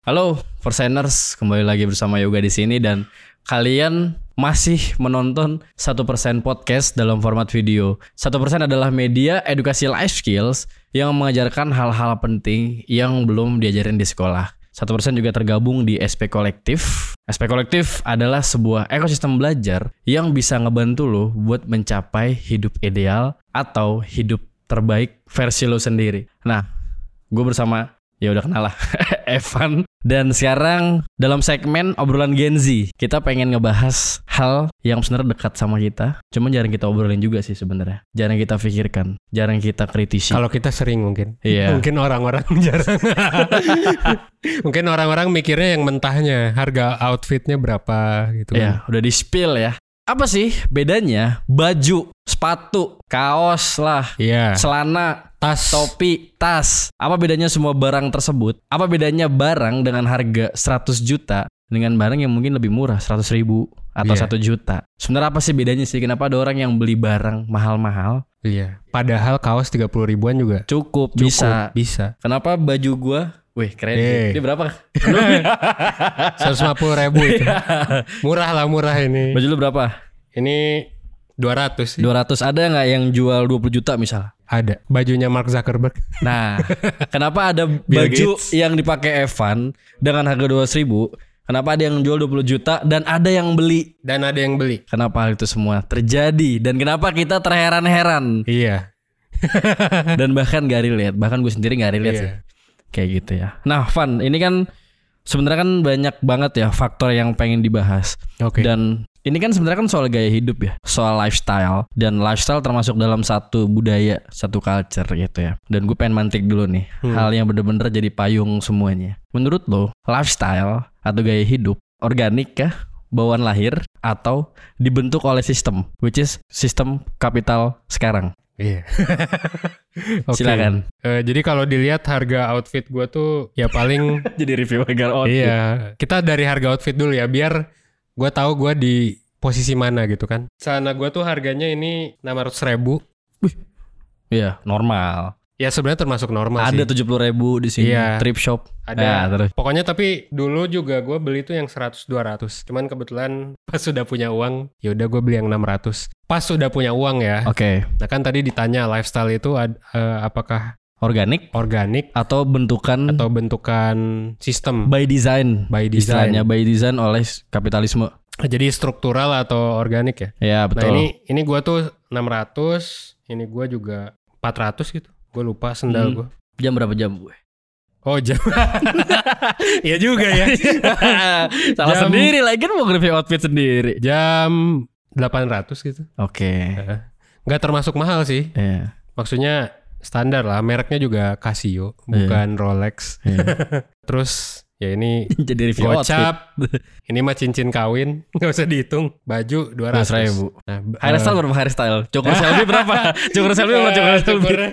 Halo, Perseners, kembali lagi bersama Yoga di sini dan kalian masih menonton satu persen podcast dalam format video. Satu persen adalah media edukasi life skills yang mengajarkan hal-hal penting yang belum diajarin di sekolah. Satu persen juga tergabung di SP Kolektif. SP Kolektif adalah sebuah ekosistem belajar yang bisa ngebantu lo buat mencapai hidup ideal atau hidup terbaik versi lo sendiri. Nah, gue bersama ya udah kenal lah Evan dan sekarang dalam segmen obrolan Gen Z kita pengen ngebahas hal yang sebenarnya dekat sama kita cuman jarang kita obrolin juga sih sebenarnya jarang kita pikirkan jarang kita kritisi Kalau kita sering mungkin. Iya. Mungkin orang-orang jarang. mungkin orang-orang mikirnya yang mentahnya, harga outfitnya berapa gitu kan. ya udah di spill ya apa sih bedanya baju sepatu kaos lah Iya. celana Tas. topi, tas. Apa bedanya semua barang tersebut? Apa bedanya barang dengan harga 100 juta dengan barang yang mungkin lebih murah 100 ribu atau Iya. satu juta? Sebenarnya apa sih bedanya sih? Kenapa ada orang yang beli barang mahal-mahal Iya. Padahal kaos 30 ribuan juga cukup, cukup. bisa? Bisa. Kenapa baju gua Wih keren Eh. sih. Ini berapa? 150 ribu itu. Murah lah murah ini. Baju lu berapa? Ini 200 sih. 200 ada nggak yang jual 20 juta misal? Ada. Bajunya Mark Zuckerberg. Nah, kenapa ada baju yang dipakai Evan dengan harga 200 ribu? Kenapa ada yang jual 20 juta dan ada yang beli? Dan ada yang beli. Kenapa hal itu semua terjadi dan kenapa kita terheran-heran Iya. dan bahkan gak relate, bahkan gue sendiri gak relate Iya. sih. Kayak gitu ya. Nah, Van, ini kan sebenarnya kan banyak banget ya faktor yang pengen dibahas. Oke. Dan ini kan sebenarnya kan soal gaya hidup ya, soal lifestyle dan lifestyle termasuk dalam satu budaya, satu culture gitu ya. Dan gue pengen mantik dulu nih, Hmm. hal yang bener-bener jadi payung semuanya. Menurut lo, lifestyle atau gaya hidup organik kah, bawaan lahir atau dibentuk oleh sistem, which is sistem kapital sekarang? Iya. Oke. Silakan. Eh, jadi kalau dilihat harga outfit gua tuh ya paling jadi review agar outfit. Iya, kita dari harga outfit dulu ya, biar gue tahu gue di posisi mana gitu kan. Celana gue tuh harganya ini 600 ribu. Iya, normal. Ya sebenarnya termasuk normal Ada sih. tujuh puluh ribu di sini, Iya. trip shop. Ada. Ya, terus. Pokoknya tapi dulu juga gue beli tuh yang 100-200. Cuman kebetulan pas sudah punya uang, ya udah gue beli yang 600. Pas sudah punya uang ya. Oke, Nah kan tadi ditanya lifestyle itu ad- eh, apakah organik organik atau bentukan atau bentukan sistem by design by design. istilahnya by design oleh kapitalisme Jadi struktural atau organik ya? ya Nah betul ini ini gua tuh 600, ini gua juga 400 gitu. Gue lupa sendal Hmm. gua. jam berapa jam gue Oh jam. Iya juga ya. salah Jam- sendiri lagi kan mau review outfit sendiri Jam 800 gitu. oke Nggak termasuk mahal sih. Iya, Maksudnya standar lah. Mereknya juga Casio, bukan Rolex. iya. Terus ya ini jadi review outfit gocap. ini mah cincin kawin. Nggak usah dihitung. Baju 200 Dua ribu Nah, hairstyle berapa hairstyle cukur selfie berapa cukur selfie berapa cukur selfie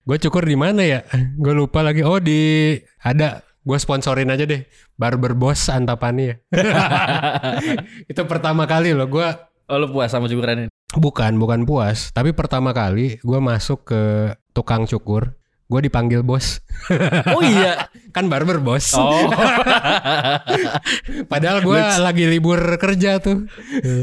Gue cukur di mana ya? Gue lupa lagi. Oh di ada. Gue sponsorin aja deh. Barber Boss Antapani ya. Itu pertama kali loh. Gue oh lu puas sama cukuran ini bukan bukan puas. Tapi pertama kali gue masuk ke tukang cukur. Gue dipanggil bos. oh iya Kan barber bos. oh Padahal gue lagi libur kerja tuh.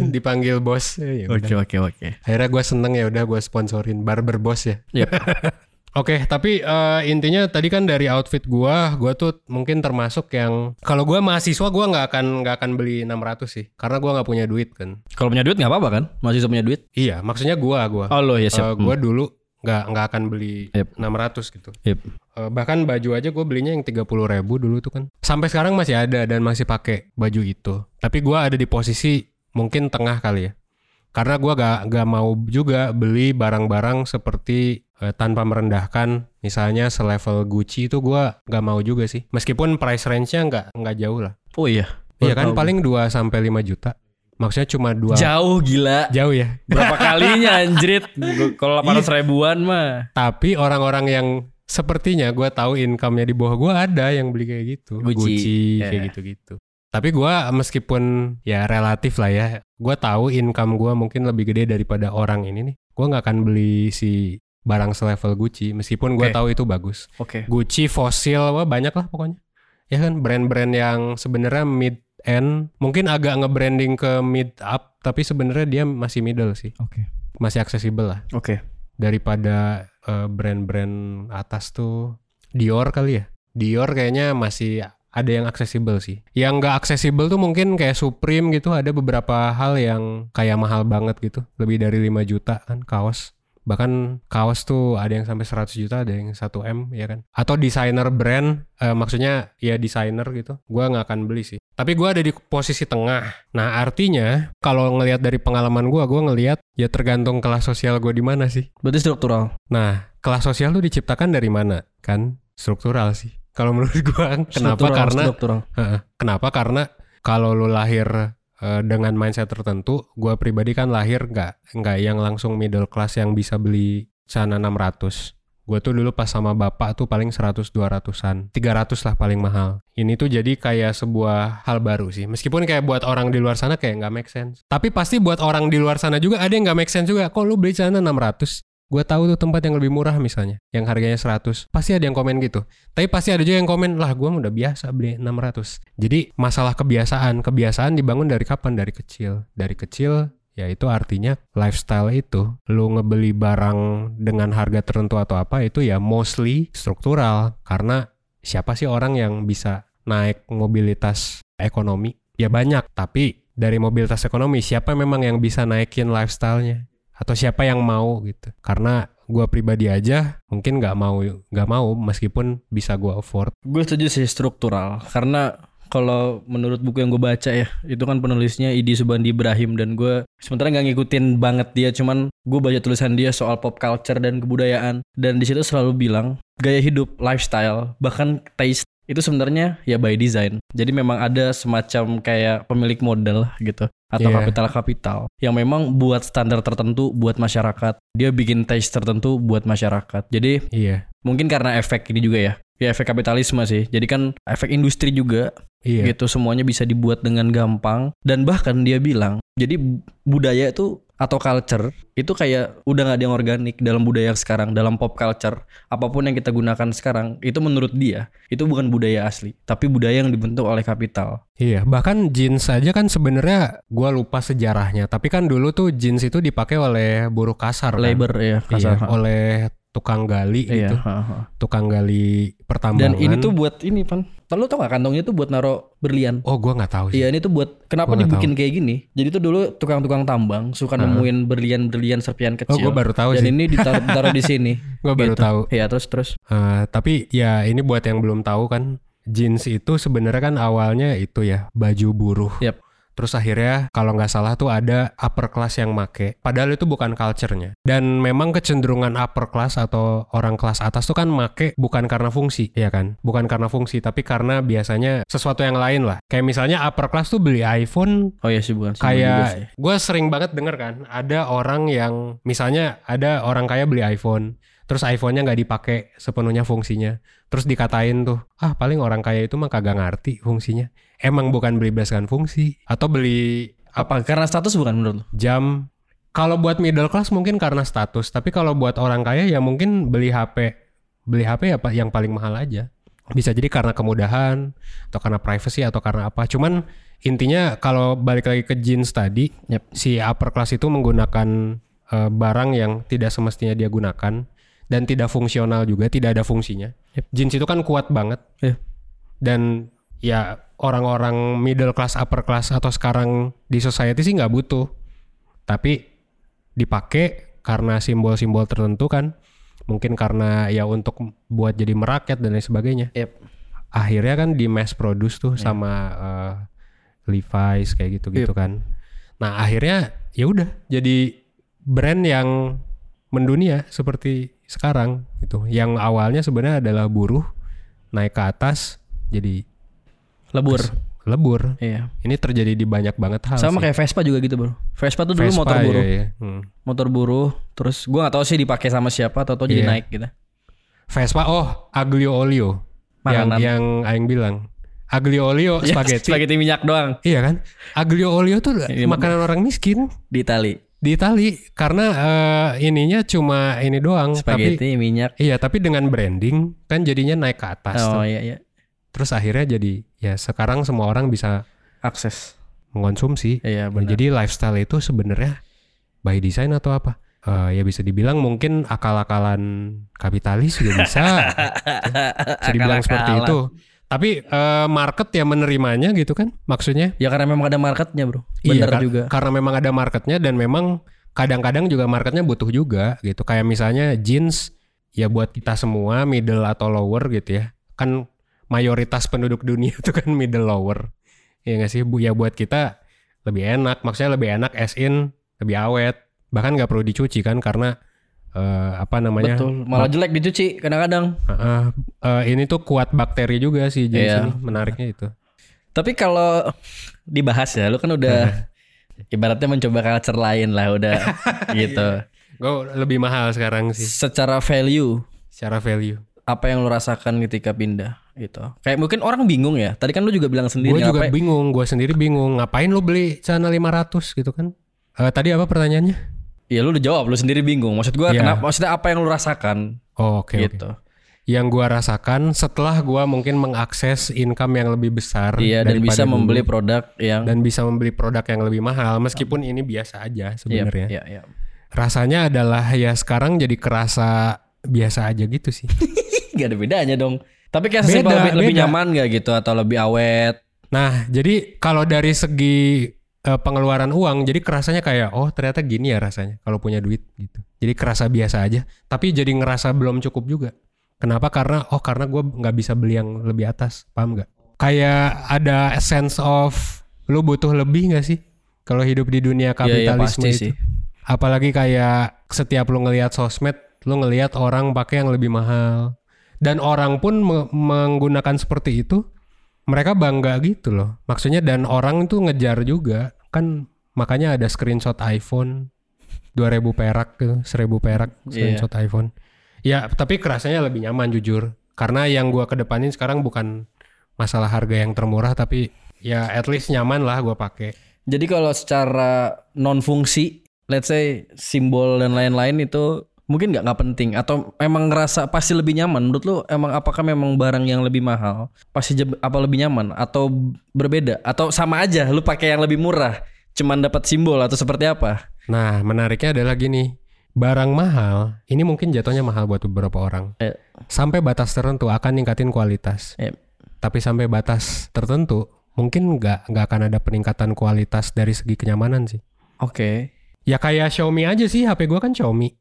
dipanggil bos. Ya oke oke oke Akhirnya gue seneng ya udah gue sponsorin barber bos ya. Yep. Oke, tapi eh, intinya tadi kan dari outfit gua, gua tuh mungkin termasuk yang kalau gua mahasiswa gua nggak akan nggak akan beli 600 sih, karena gua nggak punya duit kan. kalau punya duit nggak apa-apa kan masih punya duit Iya, maksudnya gua gua. oh lo ya siap gua dulu nggak nggak akan beli Yep. 600 gitu. Yep. Eh, bahkan baju aja gue belinya yang 30 ribu dulu tuh kan. Sampai sekarang masih ada dan masih pakai baju itu. Tapi gua ada di posisi mungkin tengah kali ya. Karena gua gak gak mau juga beli barang-barang seperti eh, tanpa merendahkan misalnya selevel Gucci itu gua gak mau juga sih. Meskipun price range-nya nggak nggak jauh lah. Oh iya. Iya kan tahu. paling 2 sampai 5 juta. Maksudnya cuma dua jauh gila. jauh ya. Berapa kalinya anjrit? Kalau 800 ribuan mah. Tapi orang-orang yang sepertinya gua tahu income-nya di bawah gua ada yang beli kayak gitu. Gucci, kayak ya. gitu-gitu. Tapi gua meskipun ya relatif lah ya, gua tahu income gua mungkin lebih gede daripada orang ini nih. Gua nggak akan beli si barang selevel Gucci meskipun gua Oke. tahu itu bagus. Oke. Gucci, Fossil, wah banyak lah pokoknya. Ya kan brand-brand yang sebenarnya mid end, mungkin agak nge-branding ke mid up, tapi sebenarnya dia masih middle sih, Oke. masih aksesibel lah Oke. daripada eh, brand-brand atas tuh Dior kali ya. Dior kayaknya masih ada yang aksesibel sih. Yang nggak aksesibel tuh mungkin kayak Supreme gitu ada beberapa hal yang kayak mahal banget gitu. Lebih dari 5 juta kan kaos. Bahkan kaos tuh ada yang sampai 100 juta, ada yang 1 M ya kan. Atau desainer brand, eh, maksudnya ya desainer gitu. Gua nggak akan beli sih. Tapi gua ada di posisi tengah. Nah artinya kalau ngelihat dari pengalaman gua, gua ngelihat ya tergantung kelas sosial gue di mana sih. Berarti struktural. Nah, kelas sosial tuh diciptakan dari mana? Kan struktural sih. Kalau menurut gua kenapa? Struktural, Karena struktural. Heeh. kenapa? Karena kalau lu lahir eh, dengan mindset tertentu, gua pribadi kan lahir nggak nggak yang langsung middle class yang bisa beli celana 600. Gue tuh dulu pas sama bapak tuh paling 100 200-an. 300 lah paling mahal. Ini tuh jadi kayak sebuah hal baru sih. Meskipun kayak buat orang di luar sana kayak nggak make sense. Tapi pasti buat orang di luar sana juga ada yang nggak make sense juga. Kok lu beli celana 600? Gue tahu tuh tempat yang lebih murah misalnya, yang harganya 100. Pasti ada yang komen gitu. Tapi pasti ada juga yang komen, lah gue udah biasa beli 600. Jadi masalah kebiasaan, kebiasaan dibangun dari kapan? Dari kecil. Dari kecil, ya itu artinya lifestyle itu. Lu ngebeli barang dengan harga tertentu atau apa, itu ya mostly struktural. Karena siapa sih orang yang bisa naik mobilitas ekonomi? Ya banyak, tapi dari mobilitas ekonomi, siapa memang yang bisa naikin lifestyle-nya? Atau siapa yang mau gitu? Karena gua pribadi aja mungkin nggak mau nggak mau meskipun bisa gua afford. Gue setuju sih struktural. Karena kalau menurut buku yang gue baca ya itu kan penulisnya Idi Subandi Ibrahim dan gue sementara nggak ngikutin banget dia cuman gue baca tulisan dia soal pop culture dan kebudayaan. Dan di situ selalu bilang gaya hidup lifestyle bahkan taste itu sebenarnya ya by design. Jadi memang ada semacam kayak pemilik model gitu atau Iya. kapital-kapital yang memang buat standar tertentu buat masyarakat. Dia bikin taste tertentu buat masyarakat. Jadi iya. mungkin karena efek ini juga ya. Ya efek kapitalisme sih. Jadi kan efek industri juga iya. gitu semuanya bisa dibuat dengan gampang. Dan bahkan dia bilang jadi bu- budaya itu atau culture itu kayak udah nggak ada yang organik dalam budaya sekarang dalam pop culture apa pun yang kita gunakan sekarang itu menurut dia itu bukan budaya asli tapi budaya yang dibentuk oleh kapital Iya, bahkan jeans aja kan sebenarnya gua lupa sejarahnya, tapi kan dulu tuh jeans itu dipakai oleh buruh kasar kan? labor ya Iya, kasar oleh tukang gali Iya, gitu, ha, ha. tukang gali dan pertambangan. ini tuh buat ini pan lu tau gak kantongnya tuh buat naro berlian Oh, gua nggak tahu sih. Iya ini tuh buat kenapa Gua dibikin kayak gini? Jadi tuh dulu tukang-tukang tambang suka nemuin berlian-berlian serpian Oh, kecil. gua baru tahu Dan sih. ini ditaruh, ditaruh di sini. Gua baru Gitu. tahu. Iya terus terus. Eh, tapi ya ini buat yang belum tahu kan, jeans itu sebenarnya kan awalnya itu ya baju buruh. Yap. Terus akhirnya kalau nggak salah tuh ada upper class yang make. Padahal itu bukan culture-nya. Dan memang kecenderungan upper class atau orang kelas atas tuh kan make bukan karena fungsi, ya kan? Bukan karena fungsi, tapi karena biasanya sesuatu yang lain lah. Kayak misalnya upper class tuh beli iPhone Oh iya sih bukan. kayak gue sering banget denger kan ada orang yang misalnya ada orang kaya beli iPhone terus iPhone-nya nggak dipakai sepenuhnya fungsinya terus dikatain tuh ah paling orang kaya itu mah kagak ngerti fungsinya emang bukan beli berdasarkan fungsi. Atau beli apa? Karena status bukan menurut lu? jam. Kalau buat middle class mungkin karena status. Tapi kalau buat orang kaya ya mungkin beli HP beli HP ya Pak, yang paling mahal aja. Bisa jadi karena kemudahan atau karena privacy atau karena apa. Cuman intinya kalau balik lagi ke jeans tadi Yap. si upper class itu menggunakan eh, barang yang tidak semestinya dia gunakan dan tidak fungsional juga tidak ada fungsinya. Yap. jeans itu kan kuat banget. Iya. dan ya orang-orang middle class upper class atau sekarang di society sih nggak butuh. Tapi dipakai karena simbol-simbol tertentu kan. Mungkin karena ya untuk buat jadi merakyat dan lain sebagainya. Yap. akhirnya kan di mass produce tuh sama eh, Levi's kayak gitu-gitu kan. Nah akhirnya ya udah jadi brand yang mendunia seperti sekarang gitu. Yang awalnya sebenarnya adalah buruh naik ke atas jadi Lebur. lebur. Iya. Ini terjadi di banyak banget hal. Sama sih. kayak Vespa juga gitu, Bro. Vespa tuh dulu Vespa, motor iya, buruh. iya. Hmm. Motor buruh, terus gua nggak tahu sih dipakai sama siapa atau jadi Iya. naik gitu. Vespa oh aglio olio yang Makanan. yang aing bilang. Aglio olio Ya, spaghetti. spaghetti minyak doang Iya kan? Aglio olio tuh Iya, makanan orang miskin di Itali. di Itali karena eh, ininya cuma ini doang tapi Spaghetti minyak. iya tapi dengan branding kan jadinya naik ke atas Oh tuh. iya iya. Terus akhirnya jadi ya sekarang semua orang bisa Akses. mengkonsumsi. Iya Nah, benar. jadi lifestyle itu sebenarnya by design atau apa? Eh, ya bisa dibilang mungkin akal-akalan kapitalis juga bisa. bisa dibilang seperti Akal-akalan. itu. Tapi eh, market ya menerimanya gitu kan maksudnya? Ya karena memang ada marketnya, Bro. Bener kar- juga. Karena memang ada marketnya dan memang kadang-kadang juga marketnya butuh juga gitu. Kayak misalnya jeans ya buat kita semua middle atau lower gitu ya. Kan mayoritas penduduk dunia itu kan middle lower. Ya nggak sih? Bu ya buat kita lebih enak. Maksudnya lebih enak as in lebih awet. Bahkan nggak perlu dicuci kan karena eh, apa namanya? Betul. Malah jelek dicuci kadang-kadang. Heeh. Eh, ini tuh kuat bakteri juga sih jeans Iya. ini. Menariknya itu. Tapi kalau dibahas ya, lu kan udah ibaratnya mencoba culture lain lah udah gitu. Gue lebih mahal sekarang sih Secara value, secara value. apa yang lu rasakan ketika pindah gitu? Kayak mungkin orang bingung ya. Tadi kan lu juga bilang sendiri Gue juga ngapain- bingung, gue sendiri bingung. Ngapain lu beli celana 500 gitu kan? Eh, tadi apa pertanyaannya? Ya lu udah jawab, lu sendiri bingung. Maksud gua Iya. kenapa maksudnya apa yang lu rasakan Oh, oke oke. gitu. Yang gue rasakan setelah gue mungkin mengakses income yang lebih besar Iya dan bisa dulu, membeli produk yang dan bisa membeli produk yang lebih mahal meskipun ini biasa aja Iya, sebenarnya. iya, iya. Rasanya adalah ya sekarang jadi kerasa biasa aja gitu sih. Gak ada bedanya dong. Tapi kayak Beda, simpel lebih, lebih nyaman gak gitu atau lebih awet? Nah, jadi kalau dari segi eh, pengeluaran uang, jadi kerasanya kayak oh ternyata gini ya rasanya kalau punya duit gitu. Jadi kerasa biasa aja, tapi jadi ngerasa belum cukup juga. Kenapa? Karena oh karena gue nggak bisa beli yang lebih atas, paham nggak? Kayak ada sense of lu butuh lebih nggak sih kalau hidup di dunia Iya, iya, kapitalisme pasti itu? sih. Apalagi kayak setiap lu ngelihat sosmed, lu ngelihat orang pakai yang lebih mahal. Dan orang pun me- menggunakan seperti itu, mereka bangga gitu loh. Maksudnya dan orang itu ngejar juga. Kan makanya ada screenshot iPhone 2000 perak tuh, 1000 perak screenshot iPhone. Ya, tapi kerasanya lebih nyaman jujur. Karena yang gua kedepanin sekarang bukan masalah harga yang termurah tapi ya at least nyaman lah gua pakai. Jadi kalau secara non fungsi, let's say simbol dan lain-lain itu mungkin nggak nggak penting atau emang ngerasa pasti lebih nyaman menurut lu emang apakah memang barang yang lebih mahal pasti apa lebih nyaman atau berbeda atau sama aja lu pakai yang lebih murah cuman dapat simbol atau seperti apa Nah, menariknya adalah gini. Barang mahal, ini mungkin jatuhnya mahal buat beberapa orang. Eh. Sampai batas tertentu akan ningkatin kualitas. Eh, Tapi sampai batas tertentu, mungkin nggak nggak akan ada peningkatan kualitas dari segi kenyamanan sih. oke Ya kayak Xiaomi aja sih, HP gua kan Xiaomi.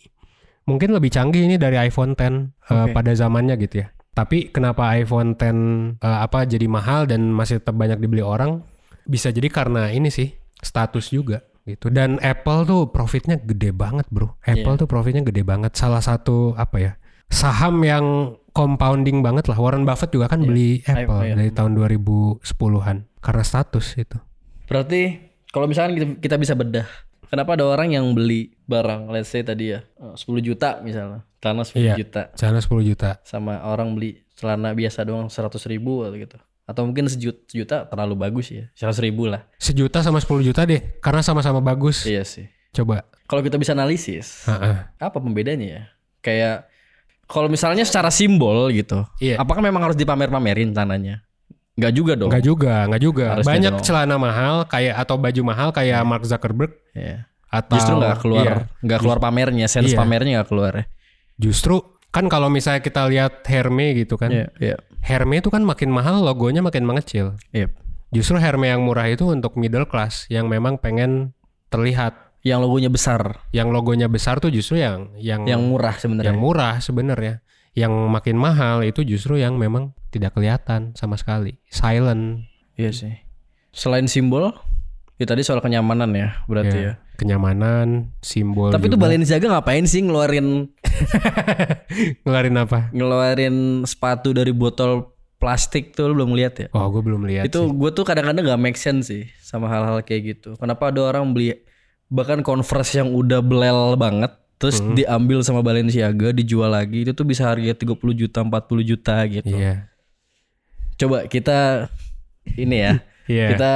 Mungkin lebih canggih ini dari iPhone 10 eh, Oke. pada zamannya gitu ya. Tapi kenapa iPhone 10 eh, apa jadi mahal dan masih tetap banyak dibeli orang? Bisa jadi karena ini sih status juga gitu. Dan Apple tuh profitnya gede banget bro. Apple Iya. tuh profitnya gede banget. Salah satu apa ya saham yang compounding banget lah. Warren Buffett juga kan Iya. beli Apple Iya. dari tahun 2010-an karena status itu. berarti kalau misalkan kita, kita bisa bedah kenapa ada orang yang beli barang let's say tadi ya eh, 10 juta misalnya celana 10 Iya. juta Celana 10 juta. sama orang beli celana biasa doang 100 ribu atau gitu atau mungkin sejuta, sejuta terlalu bagus ya 100 ribu lah Sejuta sama 10 juta deh, karena sama-sama bagus. iya sih Coba. kalau kita bisa analisis Heeh. apa pembedanya ya kayak kalau misalnya secara simbol gitu Iya. apakah memang harus dipamer-pamerin tanahnya Enggak juga dong Enggak juga, enggak juga. Harusnya Banyak dong. celana mahal kayak atau baju mahal kayak Mark Zuckerberg Iya. atau justru nggak keluar Iya. nggak keluar pamernya sense Iya. pamernya nggak keluar ya Justru kan kalau misalnya kita lihat Hermes gitu kan. Iya, iya. Hermes itu kan makin mahal logonya makin mengecil. Iya. Justru Hermes yang murah itu untuk middle class yang memang pengen terlihat. Yang logonya besar, Yang logonya besar tuh justru yang yang yang murah sebenarnya. yang murah sebenarnya. Yang makin mahal itu justru yang memang tidak kelihatan sama sekali. Silent. Iya sih. Selain simbol, Ya tadi soal kenyamanan ya berarti ya. Kenyamanan, simbol. Tapi itu juga. Balenciaga ngapain sih ngeluarin ngeluarin apa? ngeluarin sepatu dari botol plastik tuh lu belum lihat ya? Oh, gue belum lihat. itu gue tuh kadang-kadang gak make sense sih sama hal-hal kayak gitu. Kenapa ada orang beli bahkan Converse yang udah belel banget terus Hmm. diambil sama Balenciaga dijual lagi itu tuh bisa harga 30 juta 40 juta gitu. Iya. Coba kita ini ya. Iya. Kita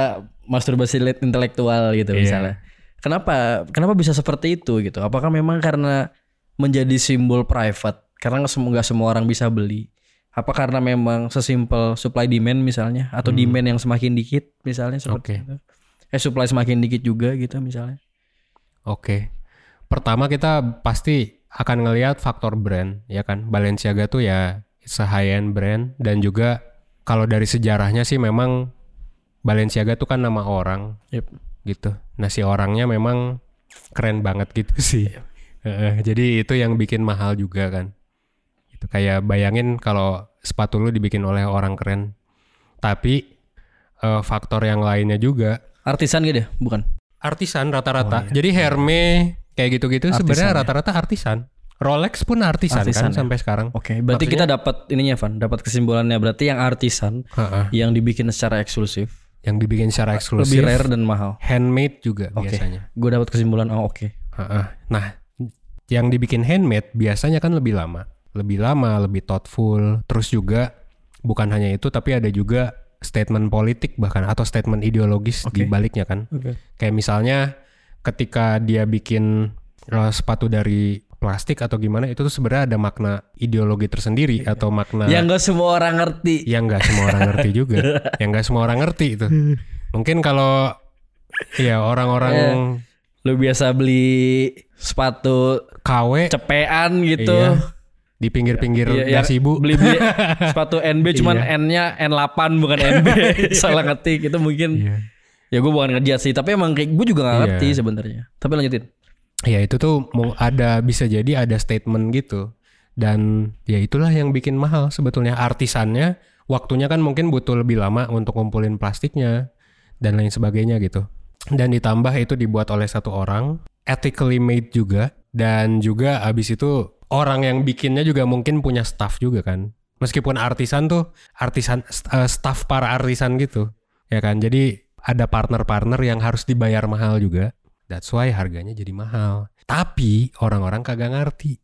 masturbasi intelektual gitu Iya. misalnya. Kenapa kenapa bisa seperti itu gitu? Apakah memang karena menjadi simbol private? Karena nggak semua orang bisa beli. Apa karena memang sesimpel supply demand misalnya atau demand yang semakin dikit misalnya seperti Hmm. Oke. itu. Eh supply semakin dikit juga gitu misalnya. Oke. Pertama kita pasti akan ngelihat faktor brand, ya kan? Balenciaga tuh ya it's a high end brand dan juga kalau dari sejarahnya sih memang Balenciaga tuh kan nama orang Yep. gitu. Nah si orangnya memang keren banget gitu sih. Heeh, jadi itu yang bikin mahal juga kan. Itu kayak bayangin kalau sepatu lu dibikin oleh orang keren. Tapi eh, faktor yang lainnya juga Artisan gitu ya? Bukan. artisan rata-rata. Jadi Hermes kayak gitu-gitu sebenarnya Oh, iya. Ya? rata-rata artisan. Rolex pun artisan, Artisan kan ya? sampai sekarang. Oke, berarti kita dapat ininya Van, dapat kesimpulannya berarti yang artisan Heeh. yang dibikin secara eksklusif, Yang dibikin secara eksklusif. lebih rare dan mahal. Handmade juga Oke. biasanya. Gue dapat kesimpulan oh oke. Heeh. Nah, yang dibikin handmade biasanya kan lebih lama. Lebih lama, lebih thoughtful. Terus juga bukan hanya itu tapi ada juga statement politik bahkan atau statement ideologis di baliknya kan. Oke. Kayak misalnya ketika dia bikin uh, sepatu dari plastik atau gimana itu tuh sebenarnya ada makna ideologi tersendiri atau makna Yang nggak semua orang ngerti. yang nggak semua orang ngerti juga. yang nggak semua orang ngerti itu. Mungkin kalau ya orang-orang Lu biasa beli sepatu KW cepean gitu. Iya. di pinggir-pinggir Iya, gas ibu. beli beli sepatu NB cuman Iya. N-nya N8 bukan NB. Salah ngetik itu mungkin. Iya. Ya gue bukan ngejat sih, tapi emang kayak gue juga gak Iya. ngerti sebenarnya. Tapi lanjutin. Ya itu tuh mau ada bisa jadi ada statement gitu. Dan ya itulah yang bikin mahal sebetulnya artisannya waktunya kan mungkin butuh lebih lama untuk ngumpulin plastiknya dan lain sebagainya gitu. Dan ditambah itu dibuat oleh satu orang, ethically made juga dan juga abis itu orang yang bikinnya juga mungkin punya staff juga kan. Meskipun artisan tuh artisan eh, staff para artisan gitu. Ya kan. Jadi ada partner-partner yang harus dibayar mahal juga. That's why harganya jadi mahal. Tapi orang-orang kagak ngerti.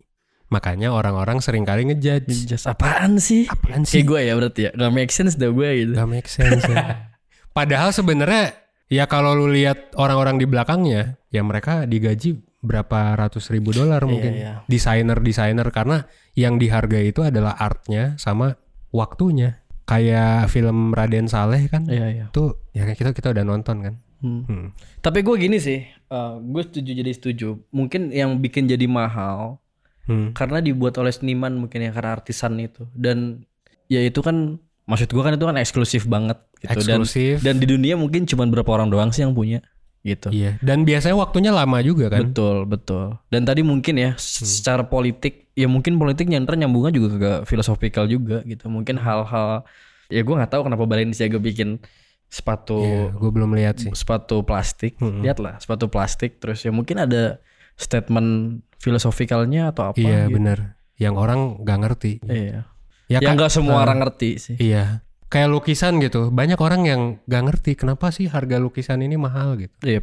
Makanya orang-orang sering kali ngejudge. Just apaan sih? Apaan sih? Kayak gue ya berarti ya. Gak make sense dah gue gitu. Gak make sense ya. Padahal sebenarnya ya kalau lu lihat orang-orang di belakangnya, ya mereka digaji berapa ratus ribu dolar mungkin. iya. Desainer-desainer karena yang dihargai itu adalah artnya sama waktunya. Kayak film Raden Saleh kan. Iya iya. Itu ya kita kita udah nonton kan. Hmm. Hmm. Tapi gue gini sih, eh, gue setuju jadi setuju. Mungkin yang bikin jadi mahal Hmm. karena dibuat oleh seniman mungkin ya karena artisan itu dan ya itu kan maksud gue kan itu kan eksklusif banget gitu Eksklusif. dan dan di dunia mungkin cuma berapa orang doang sih yang punya gitu. Iya. Dan biasanya waktunya lama juga kan. Betul, betul. Dan tadi mungkin ya. Hmm. secara politik ya mungkin politik nyantar nyambungnya juga ke filosofikal juga gitu. Mungkin hal-hal ya gue nggak tahu kenapa Balenciaga bikin sepatu Iya, gue belum lihat sih. sepatu plastik. Mm-mm. Lihatlah sepatu plastik terus ya mungkin ada statement filosofikalnya atau apa Iya gitu. benar. Yang orang nggak ngerti. Iya. Ya yang nggak semua eh, orang ngerti sih. Iya. Kayak lukisan gitu. Banyak orang yang nggak ngerti kenapa sih harga lukisan ini mahal gitu. Iya.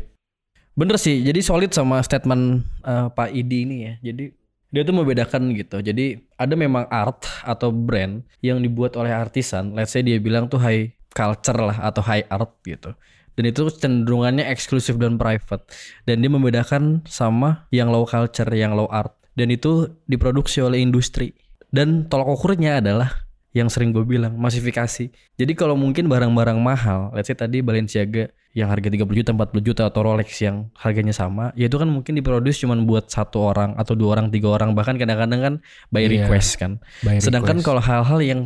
Bener sih. Jadi solid sama statement eh, Pak Idi ini ya. Jadi dia tuh membedakan gitu. Jadi ada memang art atau brand yang dibuat oleh artisan. Let's say dia bilang tuh high culture lah atau high art gitu. Dan itu cenderungannya eksklusif dan private. Dan dia membedakan sama yang low culture, yang low art. Dan itu diproduksi oleh industri. Dan tolak ukurnya adalah yang sering gue bilang masifikasi. Jadi kalau mungkin barang-barang mahal, let's say tadi Balenciaga yang harga 30 juta, 40 juta atau Rolex yang harganya sama, ya itu kan mungkin diproduksi cuman buat satu orang atau dua orang, tiga orang, bahkan kadang-kadang kan by Iya, request kan. By Sedangkan request. kalau hal-hal yang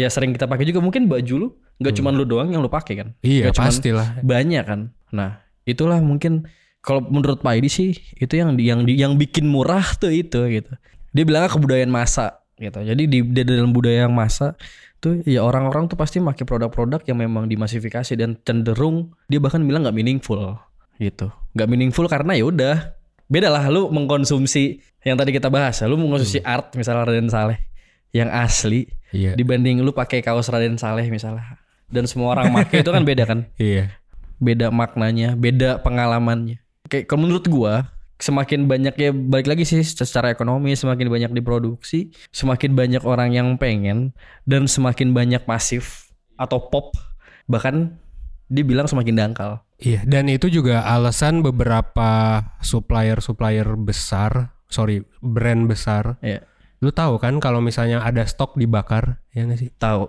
ya sering kita pakai juga mungkin baju lu nggak cuman lu doang yang lu pakai kan. Iya cuman pastilah. banyak kan. Nah, itulah mungkin kalau menurut Pak Edi sih itu yang yang yang bikin murah tuh itu gitu. Dia bilangnya kebudayaan masa gitu. Jadi di, di dalam budaya yang masa tuh ya orang-orang tuh pasti pakai produk-produk yang memang dimasifikasi dan cenderung dia bahkan bilang nggak meaningful gitu. Nggak meaningful karena ya udah beda lah lu mengkonsumsi yang tadi kita bahas, lu mengkonsumsi art misalnya Raden Saleh yang asli Iya. dibanding lu pakai kaos Raden Saleh misalnya. Dan semua orang pakai itu kan beda kan? Iya. Beda maknanya, beda pengalamannya. Kayak kalau menurut gua semakin banyak ya balik lagi sih secara ekonomi semakin banyak diproduksi, semakin banyak orang yang pengen dan semakin banyak masif atau pop bahkan dibilang semakin dangkal. Iya, dan itu juga alasan beberapa supplier-supplier besar, sorry, brand besar. Ya, Lu tahu kan kalau misalnya ada stok dibakar, ya nggak sih? tahu.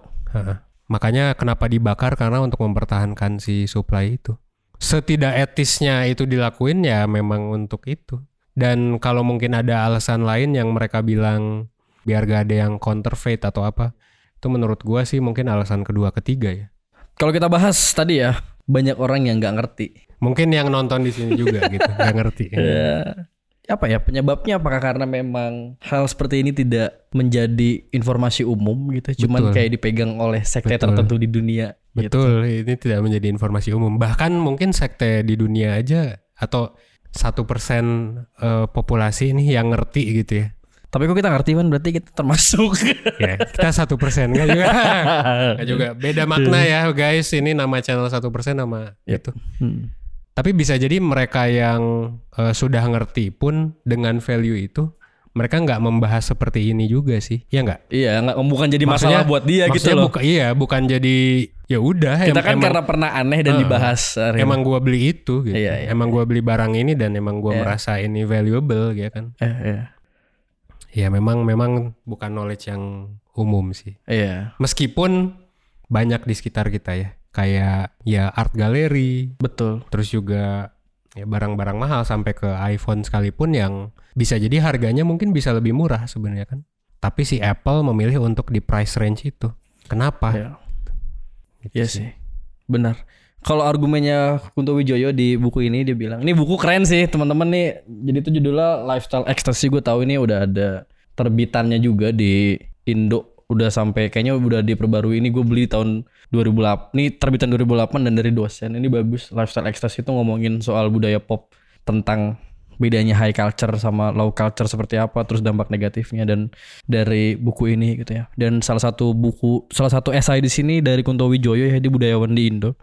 Makanya kenapa dibakar karena untuk mempertahankan si supply itu. Setidak etisnya itu dilakuin ya memang untuk itu. Dan kalau mungkin ada alasan lain yang mereka bilang biar gak ada yang counterfeit atau apa, itu menurut gua sih mungkin alasan kedua ketiga ya. Kalau kita bahas tadi ya banyak orang yang nggak ngerti. Mungkin yang nonton di sini juga gitu, nggak ngerti. Ya, apa ya penyebabnya apakah karena memang hal seperti ini tidak menjadi informasi umum gitu cuman Betul. kayak dipegang oleh sekte Betul. tertentu di dunia gitu. Betul, ini tidak menjadi informasi umum. Bahkan mungkin sekte di dunia aja atau satu persen eh, populasi ini yang ngerti gitu ya. tapi kok kita ngerti kan berarti kita termasuk Ya, kita satu persen nggak juga, nggak juga. Beda makna ya guys. Ini nama channel satu persen nama Yep. itu. Hmm. Tapi bisa jadi mereka yang eh, sudah ngerti pun dengan value itu, mereka nggak membahas seperti ini juga sih, ya nggak? iya nggak bukan jadi Maksudnya- masalah buat dia gitu Maksudnya loh buka- iya, bukan jadi ya udah. kita em- kan emang- karena pernah aneh dan Heeh. dibahas Rin. emang gua beli itu gitu. Iya, iya, emang gua beli barang ini dan emang gua Iya. merasa ini valuable ya kan. eh, iya. Ya memang memang bukan knowledge yang umum sih. iya Meskipun banyak di sekitar kita ya. Kayak ya art gallery, betul terus juga ya barang-barang mahal sampai ke iPhone sekalipun yang bisa jadi harganya mungkin bisa lebih murah sebenarnya kan. Tapi si Apple memilih untuk di price range itu. Kenapa? Iya. Gitu Iya sih. Benar. Kalau argumennya Kunto Wijoyo di buku ini dia bilang, ini buku keren sih teman-teman nih. Jadi itu judulnya Lifestyle Ecstasy. Gue tahu ini udah ada terbitannya juga di Indo. Udah sampai kayaknya udah diperbarui ini gue beli tahun 2008. Ini terbitan 2008 dan dari dosen. Ini bagus. Lifestyle Ecstasy itu ngomongin soal budaya pop tentang bedanya high culture sama low culture seperti apa terus dampak negatifnya dan dari buku ini gitu ya dan salah satu buku salah satu esai di sini dari Kunto Wijoyo ya di budayawan di Indo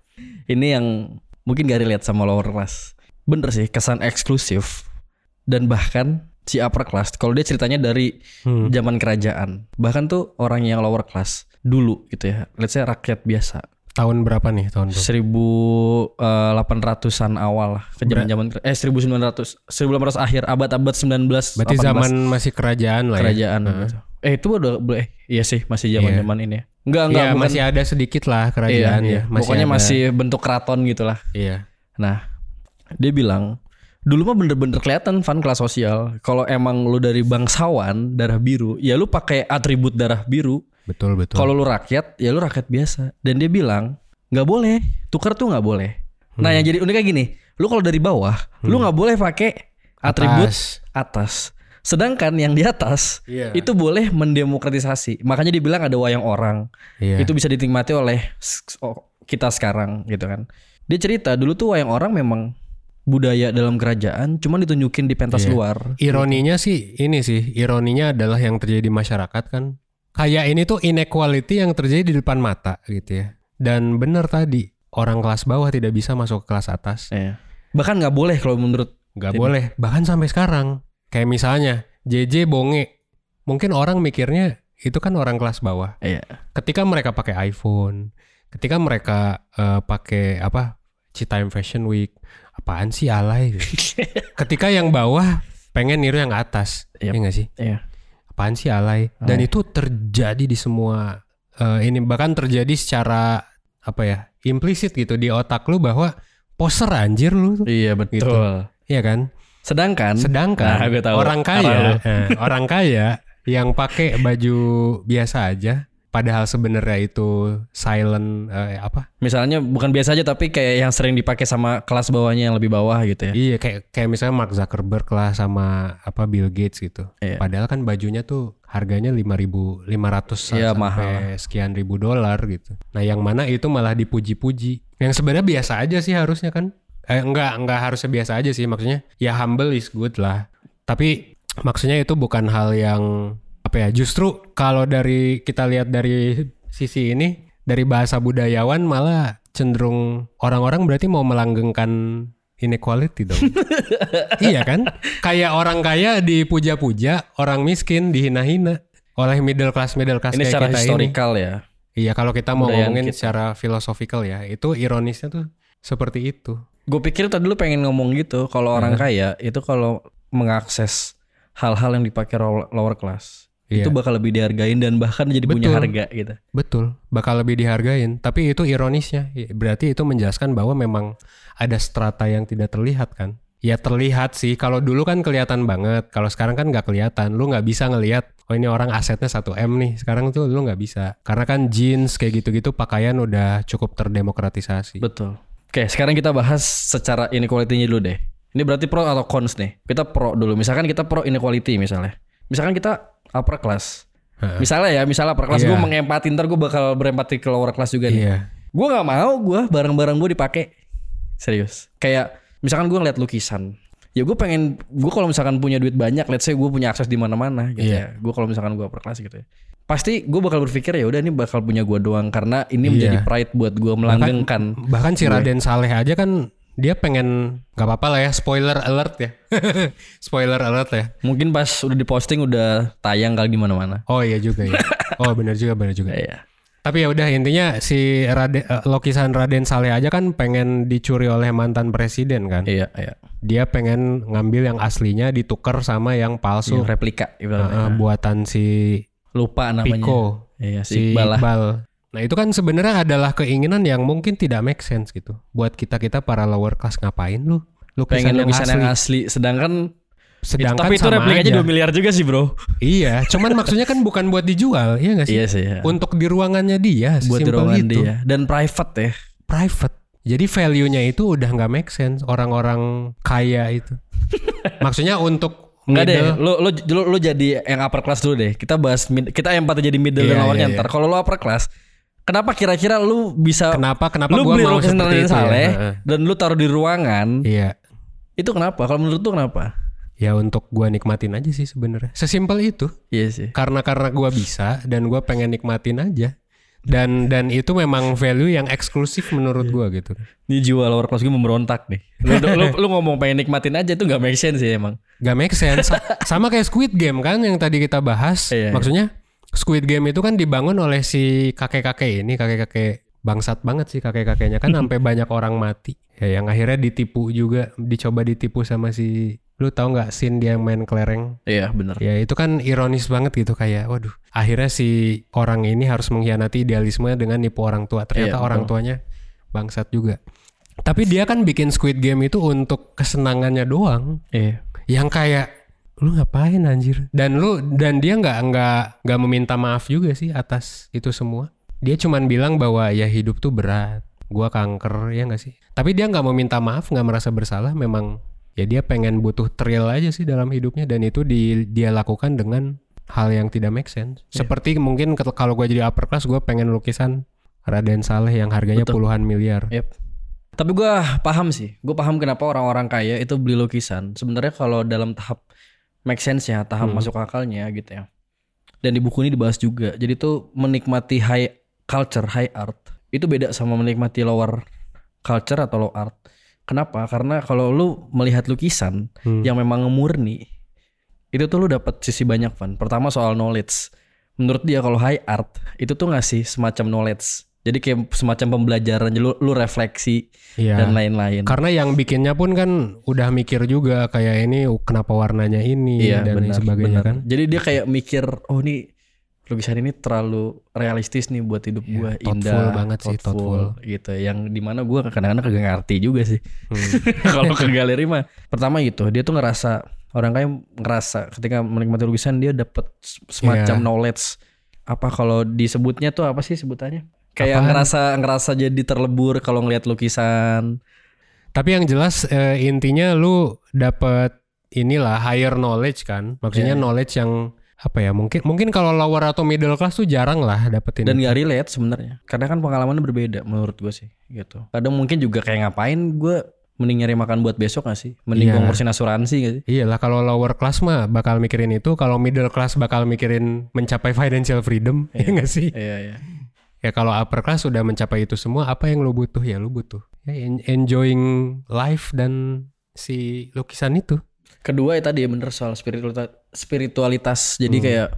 ini yang mungkin gak relate sama lower class bener sih kesan eksklusif dan bahkan si upper class kalau dia ceritanya dari Hmm. zaman kerajaan bahkan tuh orang yang lower class dulu gitu ya let's say rakyat biasa Tahun berapa nih tahun berapa? 1800-an awal lah ke zaman-zaman eh 1900 1800 akhir abad-abad 19 Berarti 18 zaman masih kerajaan lah ya. kerajaan gitu. Eh itu udah boleh iya sih masih zaman-zaman ini. ya. Enggak enggak Iya, bukan masih ada sedikit lah iya, kerajaan iya. ya. Pokoknya ada. masih bentuk keraton gitu lah. Iya. Nah, dia bilang dulu mah bener-bener kelihatan fun kelas sosial. Kalau emang lu dari bangsawan darah biru, ya lu pakai atribut darah biru. Betul betul. Kalau lu rakyat, ya lu rakyat biasa. Dan dia bilang nggak boleh, tukar tuh nggak boleh. Nah yang jadi uniknya gini, lu kalau dari bawah, lu nggak boleh pakai atribut Atas. atas. Sedangkan yang di atas Iya. itu boleh mendemokratisasi. Makanya dibilang ada wayang orang. Iya. Itu bisa dinikmati oleh kita sekarang gitu kan. Dia cerita dulu tuh wayang orang memang budaya dalam kerajaan cuman ditunjukin di pentas Iya. luar. Ironinya sih ini sih, ironinya adalah yang terjadi di masyarakat kan. Kayak ini tuh inequality yang terjadi di depan mata gitu ya. Dan bener tadi, orang kelas bawah tidak bisa masuk ke kelas atas. Iya. Bahkan nggak boleh kalau menurut Nggak boleh, bahkan sampai sekarang. Kayak misalnya, JJ bonge. Mungkin orang mikirnya itu kan orang kelas bawah. Iya. Ketika mereka pakai iPhone, ketika mereka eh, pakai apa? Citime Fashion Week, apaan sih alay? gitu. ketika yang bawah pengen niru yang atas, Yap. ya nggak sih? Iya. Apaan sih alay dan Alay. itu terjadi di semua eh, ini bahkan terjadi secara apa ya implisit gitu di otak lu bahwa poser anjir lu Iya betul. Gitu. Iya kan Sedangkan sedangkan Nah, tahu. orang kaya eh, orang kaya yang pakai baju biasa aja padahal sebenarnya itu silent eh, apa misalnya bukan biasa aja tapi kayak yang sering dipakai sama kelas bawahnya yang lebih bawah gitu ya. iya kayak kayak misalnya Mark Zuckerberg lah sama apa Bill Gates gitu Iya. padahal kan bajunya tuh harganya 5.500 Iya, sampai mahal. sekian ribu dolar gitu. Nah, yang mana itu malah dipuji-puji. Yang sebenarnya biasa aja sih harusnya kan. Eh enggak, enggak harus biasa aja sih maksudnya. Ya humble is good lah. Tapi maksudnya itu bukan hal yang apa ya? Justru kalau dari kita lihat dari sisi ini dari bahasa budayawan malah cenderung orang-orang berarti mau melanggengkan inequality dong. iya kan? Kayak orang kaya dipuja-puja, orang miskin dihina-hina oleh middle class middle class Ini kayak secara kita historical ya. ini. Iya, kalau kita mau Budayaan ngomongin kita. secara filosofikal ya, itu ironisnya tuh seperti itu. Gue pikir tadi lu pengen ngomong gitu kalau orang kaya itu kalau mengakses hal-hal yang dipakai low- lower class Iya. itu bakal lebih dihargain dan bahkan jadi punya Betul. harga gitu. Betul, bakal lebih dihargain. Tapi itu ironisnya, Ya, berarti itu menjelaskan bahwa memang ada strata yang tidak terlihat kan? Ya terlihat sih. Kalau dulu kan kelihatan banget. Kalau sekarang kan nggak kelihatan. Lu nggak bisa ngelihat. Oh ini orang asetnya 1 m nih. Sekarang tuh lu nggak bisa. Karena kan jeans kayak gitu-gitu pakaian udah cukup terdemokratisasi. Betul. Oke, sekarang kita bahas secara inequality-nya dulu deh. Ini berarti pro atau cons nih. Kita pro dulu. Misalkan kita pro inequality misalnya. Misalkan kita upper class. Misalnya ya, misalnya upper class Iya. gue mengempati ntar gue bakal berempati ke lower class juga nih. Iya. Gue nggak mau gue barang-barang gue dipakai serius. Kayak misalkan gue ngeliat lukisan, ya gue pengen gue kalau misalkan punya duit banyak, let's say gue punya akses di mana-mana gitu Iya. ya. Gue kalau misalkan gue upper class gitu ya. Pasti gue bakal berpikir ya udah ini bakal punya gue doang karena ini Iya. menjadi pride buat gue melanggengkan. Bahkan si Raden Saleh aja kan dia pengen nggak apa-apa lah ya spoiler alert ya spoiler alert ya Mungkin pas udah diposting udah tayang kali di mana-mana. oh iya juga ya oh benar juga benar juga Iya. Tapi ya udah intinya si Raden, eh, lukisan Raden Saleh aja kan pengen dicuri oleh mantan presiden kan. Iya, iya. Dia pengen ngambil yang aslinya ditukar sama yang palsu Yang replika eh, buatan si Lupa namanya. Pico, Iya, si si Iqbal. Iqbal. Nah itu kan sebenarnya adalah keinginan yang mungkin tidak make sense gitu. Buat kita kita para lower class ngapain lu? Lukisan Pengen yang lukisan asli. yang asli. Sedangkan Sedangkan tapi itu replikanya aja. 2 miliar juga sih bro. Iya, cuman maksudnya kan bukan buat dijual, iya gak sih? Iya sih ya. Untuk di ruangannya dia, Buat di ruangan itu. dia. Dan private ya. private. Jadi value-nya itu udah nggak make sense orang-orang kaya itu. Maksudnya untuk Enggak deh, lu, lu, lu, lu jadi yang upper class dulu deh. Kita bahas mid, kita empati jadi middle Iya, dan lowernya iya, ntar. Kalau lu upper class, kenapa kira-kira lu bisa Kenapa kenapa lu gua beli mau seperti itu Saleh ya? Dan lu taruh di ruangan, Iya. itu kenapa? Kalau menurut lu kenapa? Ya untuk gua nikmatin aja sih sebenarnya. Sesimpel itu. Iya sih. Karena karena gua bisa dan gua pengen nikmatin aja. Dan dan itu memang value yang eksklusif menurut Iya. gua gitu. Ini jual lower class gue memberontak nih. Lu, lu, lu ngomong pengen nikmatin aja itu gak make sense sih emang. Gak make sense. Sa- Sama kayak Squid Game kan yang tadi kita bahas. Iya. Maksudnya Squid Game itu kan dibangun oleh si kakek-kakek ini, kakek-kakek bangsat banget sih kakek-kakeknya kan sampai banyak orang mati. Ya yang akhirnya ditipu juga, dicoba ditipu sama si lu tahu nggak scene dia yang main kelereng? Iya bener. Ya itu kan ironis banget gitu kayak waduh, akhirnya si orang ini harus mengkhianati idealisme dengan nipu orang tua. Ternyata Iya, orang betul. tuanya bangsat juga. Tapi dia kan bikin Squid Game itu untuk kesenangannya doang Iya. yang kayak lu ngapain anjir? Dan lu dan dia nggak nggak nggak meminta maaf juga sih atas itu semua. Dia cuman bilang bahwa ya hidup tuh berat. Gua kanker ya nggak sih? Tapi dia nggak meminta maaf nggak merasa bersalah. Memang ya dia pengen butuh thrill aja sih dalam hidupnya. Dan itu di, dia lakukan dengan hal yang tidak make sense. Seperti mungkin kalau gua jadi upper class gua pengen lukisan Raden Saleh yang harganya Betul. puluhan miliar. Yep. Tapi gue paham sih. Gue paham kenapa orang-orang kaya itu beli lukisan. Sebenarnya kalau dalam tahap make sense ya, tahap Hmm. masuk akalnya gitu ya. Dan di buku ini dibahas juga. Jadi tuh menikmati high culture, high art itu beda sama menikmati lower culture atau low art. Kenapa? Karena kalau lu melihat lukisan Hmm. yang memang murni, itu tuh lu dapat sisi banyak kan. Pertama soal knowledge. Menurut dia kalau high art itu tuh ngasih semacam knowledge. Jadi kayak semacam pembelajaran, lu, lu refleksi Iya. dan lain-lain. Karena yang bikinnya pun kan udah mikir juga kayak ini kenapa warnanya ini Iya dan lain benar. sebagainya benar. kan. Jadi dia kayak mikir, oh ini lukisan ini terlalu realistis nih buat hidup gua, thoughtful indah, banget sih, thoughtful. gitu. Yang di mana gua kadang-kadang kagak ngerti juga sih. Hmm. Kalau ke galeri mah, pertama gitu, dia tuh ngerasa orang kaya ngerasa ketika menikmati lukisan dia dapat semacam Iya. knowledge. Apa kalau disebutnya tuh apa sih sebutannya? Kayak Apaan? ngerasa ngerasa jadi terlebur kalau ngelihat lukisan. Tapi yang jelas eh, intinya lu dapet inilah higher knowledge kan. Maksudnya Iya. knowledge yang apa ya mungkin mungkin kalau lower atau middle class tuh jarang lah dapetin dan gak relate sebenarnya karena kan pengalamannya berbeda menurut gue sih gitu kadang mungkin juga kayak ngapain gue mending nyari makan buat besok gak sih? Mending gua ngurusin asuransi gak sih? Iyalah kalau lower class mah bakal mikirin itu, kalau middle class bakal mikirin mencapai financial freedom, ya nggak sih? Iya, iya. Ya kalau upper class sudah mencapai itu semua, apa yang lu butuh ya lu butuh. Ya en- enjoying life dan si lukisan itu. Kedua ya tadi ya bener soal spiritualitas. spiritualitas. Hmm. Jadi kayak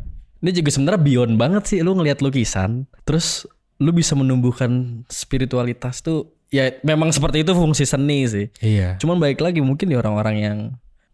ini juga sebenarnya beyond banget sih lu ngelihat lukisan, terus lu bisa menumbuhkan spiritualitas tuh ya memang seperti itu fungsi seni sih. Iya. Cuman baik lagi mungkin di orang-orang yang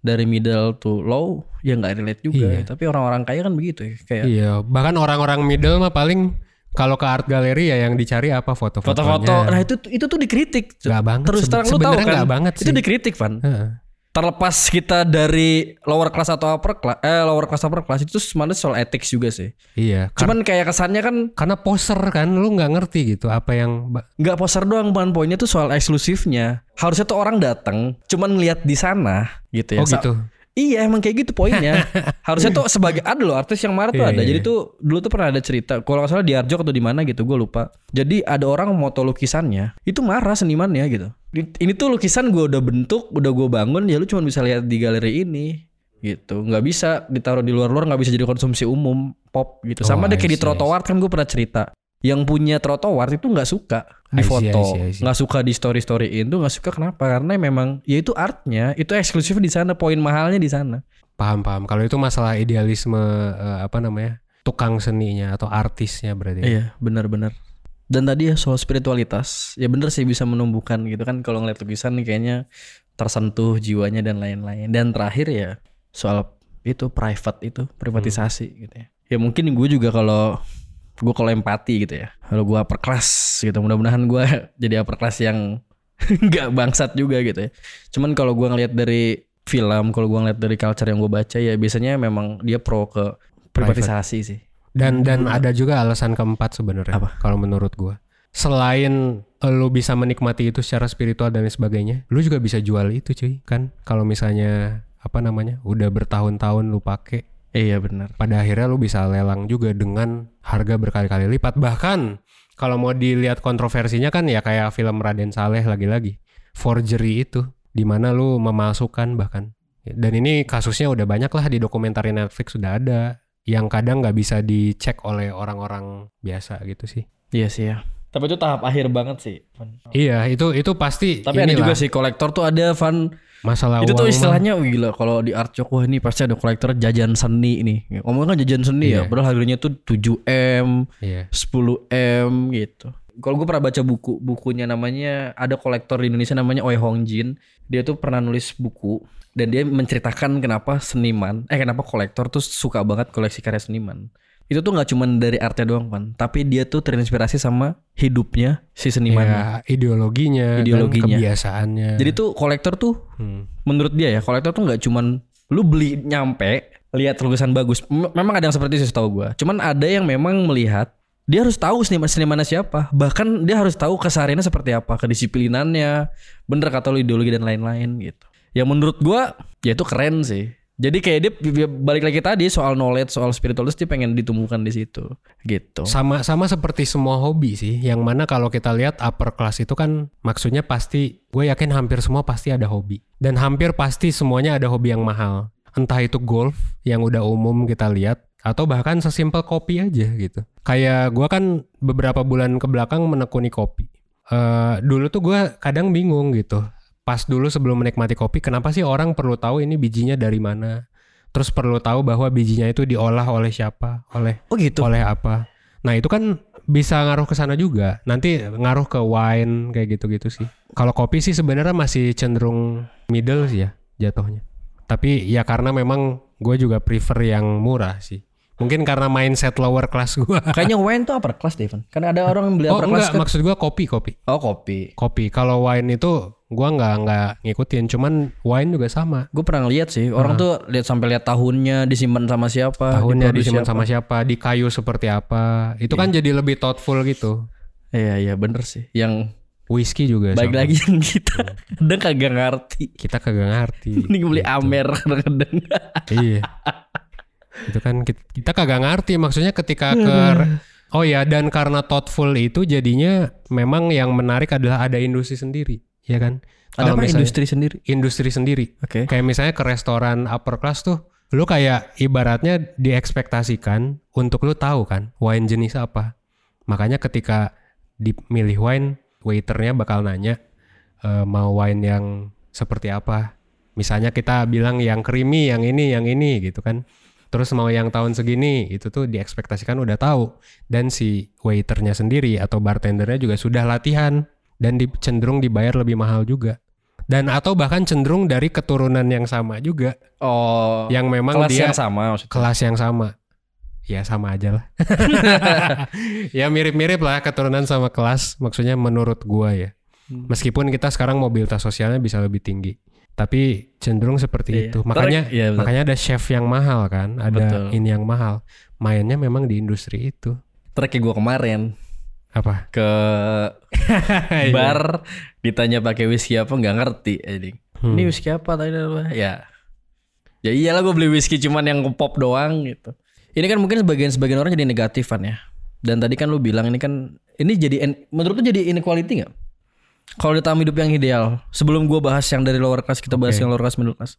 dari middle to low ya nggak relate juga. Iya. Tapi orang-orang kaya kan begitu ya. Kayak Iya, bahkan orang-orang middle mah paling kalau ke art gallery ya yang dicari apa foto-fotonya. foto-foto. Nah itu itu tuh dikritik. Nggak banget. Terus terang lu tahu kan? nggak banget Itu sih. dikritik Van. Heeh. Terlepas kita dari lower class atau upper class, eh lower class upper class itu sebenarnya soal ethics juga sih. Iya. Cuman kayak kesannya kan karena poser kan, lu nggak ngerti gitu apa yang nggak poster doang bukan poinnya tuh soal eksklusifnya. Harusnya tuh orang datang cuman ngeliat di sana gitu ya. Oh Sa- gitu. Iya emang kayak gitu poinnya. Harusnya tuh sebagai ada loh artis yang marah tuh Iya, ada. iya. Jadi tuh dulu tuh pernah ada cerita. Kalau nggak salah di Arjok atau di mana gitu gue lupa. Jadi ada orang moto lukisannya itu marah senimannya gitu. Ini- tuh lukisan gue udah bentuk, udah gue bangun ya lu cuma bisa lihat di galeri ini gitu. Nggak bisa ditaruh di luar-luar nggak bisa jadi konsumsi umum pop gitu. Sama Oh, deh kayak di trotoar kan gue pernah cerita. Yang punya trotoar itu nggak suka di foto, nggak suka di story storyin tuh nggak suka kenapa? Karena memang ya itu artnya, itu eksklusif di sana, poin mahalnya di sana. Paham paham. Kalau itu masalah idealisme eh, apa namanya? tukang seninya atau artisnya berarti. Iya, benar-benar. Dan tadi ya soal spiritualitas, ya bener sih bisa menumbuhkan gitu kan kalau ngeliat lukisan nih kayaknya tersentuh jiwanya dan lain-lain. Dan terakhir ya soal itu private itu, privatisasi gitu ya. Ya mungkin gue juga kalau gue kalau empati gitu ya. Kalau gue upper class gitu, mudah-mudahan gue jadi upper class yang nggak bangsat juga gitu ya. Cuman kalau gue ngeliat dari film, kalau gue ngeliat dari culture yang gue baca ya biasanya memang dia pro ke privatisasi sih. Dan dan ada juga alasan keempat sebenarnya Apa? kalau menurut gua. Selain lu bisa menikmati itu secara spiritual dan sebagainya, lu juga bisa jual itu cuy, kan? Kalau misalnya apa namanya? udah bertahun-tahun lu pakai, Iya benar. pada akhirnya lu bisa lelang juga dengan harga berkali-kali lipat. Bahkan kalau mau dilihat kontroversinya kan ya kayak film Raden Saleh lagi-lagi. Forgery itu di mana lu memalsukan bahkan. Dan ini kasusnya udah banyak lah di dokumenter Netflix sudah ada. Yang kadang nggak bisa dicek oleh orang-orang biasa gitu sih. Iya sih ya. Tapi itu tahap akhir banget sih. Van. Iya itu itu pasti. Tapi ada inilah juga sih kolektor tuh ada Van. Masalah itu uang tuh mah. istilahnya wih, gila kalau di art Jok, wah ini pasti ada kolektor jajan seni nih. Ngomongnya kan jajan seni ya, Iya. padahal harganya tuh 7M, Iya. 10M gitu. Kalau gue pernah baca buku, bukunya namanya ada kolektor di Indonesia namanya Oi Hong Jin. Dia tuh pernah nulis buku dan dia menceritakan kenapa seniman, eh kenapa kolektor tuh suka banget koleksi karya seniman. Itu tuh nggak cuman dari artnya doang kan, tapi dia tuh terinspirasi sama hidupnya si seniman. Ya, ideologinya, Ideologinya. dan kebiasaannya. Jadi tuh kolektor tuh Hmm. menurut dia ya kolektor tuh nggak cuman lu beli nyampe lihat lukisan bagus memang ada yang seperti itu setahu gua cuman ada yang memang melihat dia harus tahu seniman senimannya siapa bahkan dia harus tahu kesehariannya seperti apa kedisiplinannya bener kata lu ideologi dan lain-lain gitu ya menurut gua ya itu keren sih jadi kayak dia balik lagi tadi soal knowledge soal spiritualitas dia pengen ditumbuhkan di situ gitu Sama sama seperti semua hobi sih, yang mana kalau kita lihat upper class itu kan maksudnya pasti gue yakin hampir semua pasti ada hobi. Dan hampir pasti semuanya ada hobi yang mahal. Entah itu golf yang udah umum kita lihat atau bahkan sesimpel kopi aja gitu. Kayak gue kan beberapa bulan ke belakang menekuni kopi. Eh dulu tuh gue kadang bingung gitu. Pas dulu sebelum menikmati kopi, kenapa sih orang perlu tahu ini bijinya dari mana? Terus perlu tahu bahwa bijinya itu diolah oleh siapa, oleh oh gitu oleh apa. Nah itu kan bisa ngaruh ke sana juga. Nanti ngaruh ke wine kayak gitu-gitu sih. Kalau kopi sih sebenarnya masih cenderung middle sih ya jatuhnya. Tapi ya karena memang gue juga prefer yang murah sih. Mungkin karena mindset lower class gue. kayaknya wine tuh upper class Devon karena ada orang yang beli Oh upper class kan maksud gue kopi kopi. oh kopi Kopi. Kalau wine itu gue nggak nggak ngikutin. Cuman wine juga sama. Gue pernah lihat sih orang tuh lihat sampai lihat tahunnya disimpan sama siapa, Tahunnya disimpan sama siapa, di kayu seperti apa. Itu kan jadi lebih thoughtful gitu. Iya iya bener sih. Yang Whisky juga baik sama. lagi yang kita kadang kagak ngerti. Kita kagak ngerti. Mending beli Gitu. Amer kadang-kadang. iya. Itu kan kita, kita kagak ngerti maksudnya ketika ke Oh ya dan karena thoughtful itu jadinya memang yang menarik adalah ada industri sendiri, ya kan? Ada Kalau apa misalnya- industri sendiri? industri sendiri. Oke. Kayak misalnya ke restoran upper class tuh, lu kayak ibaratnya diekspektasikan untuk lu tahu kan wine jenis apa. Makanya ketika dimilih wine, waiternya bakal nanya e, mau wine yang seperti apa. Misalnya kita bilang yang creamy, yang ini, yang ini gitu kan. Terus mau yang tahun segini itu tuh diekspektasikan udah tahu. Dan si waiternya sendiri atau bartendernya juga sudah latihan. Dan di, cenderung dibayar lebih mahal juga. Dan atau bahkan cenderung dari keturunan yang sama juga. Oh. yang memang kelas dia yang sama maksudnya. kelas yang sama. Ya sama aja lah. Ya mirip-mirip lah keturunan sama kelas. Maksudnya menurut gua ya. Hmm. meskipun kita sekarang mobilitas sosialnya bisa lebih tinggi tapi cenderung seperti Iya. itu makanya iya, betul. makanya ada chef yang mahal kan ada Betul. ini yang mahal mainnya memang di industri itu kayak gue kemarin apa ke bar ditanya pakai whisky apa nggak ngerti. Hmm. Ini whisky apa tadi apa? Ya. Ya iyalah gue beli whisky cuman yang pop doang gitu. Ini kan mungkin sebagian sebagian orang jadi negatifan ya. Dan tadi kan lu bilang ini kan ini jadi en- menurut lu jadi inequality nggak? Kalau di tahap hidup yang ideal, sebelum gua bahas yang dari lower class kita bahas Oke. yang lower class middle class.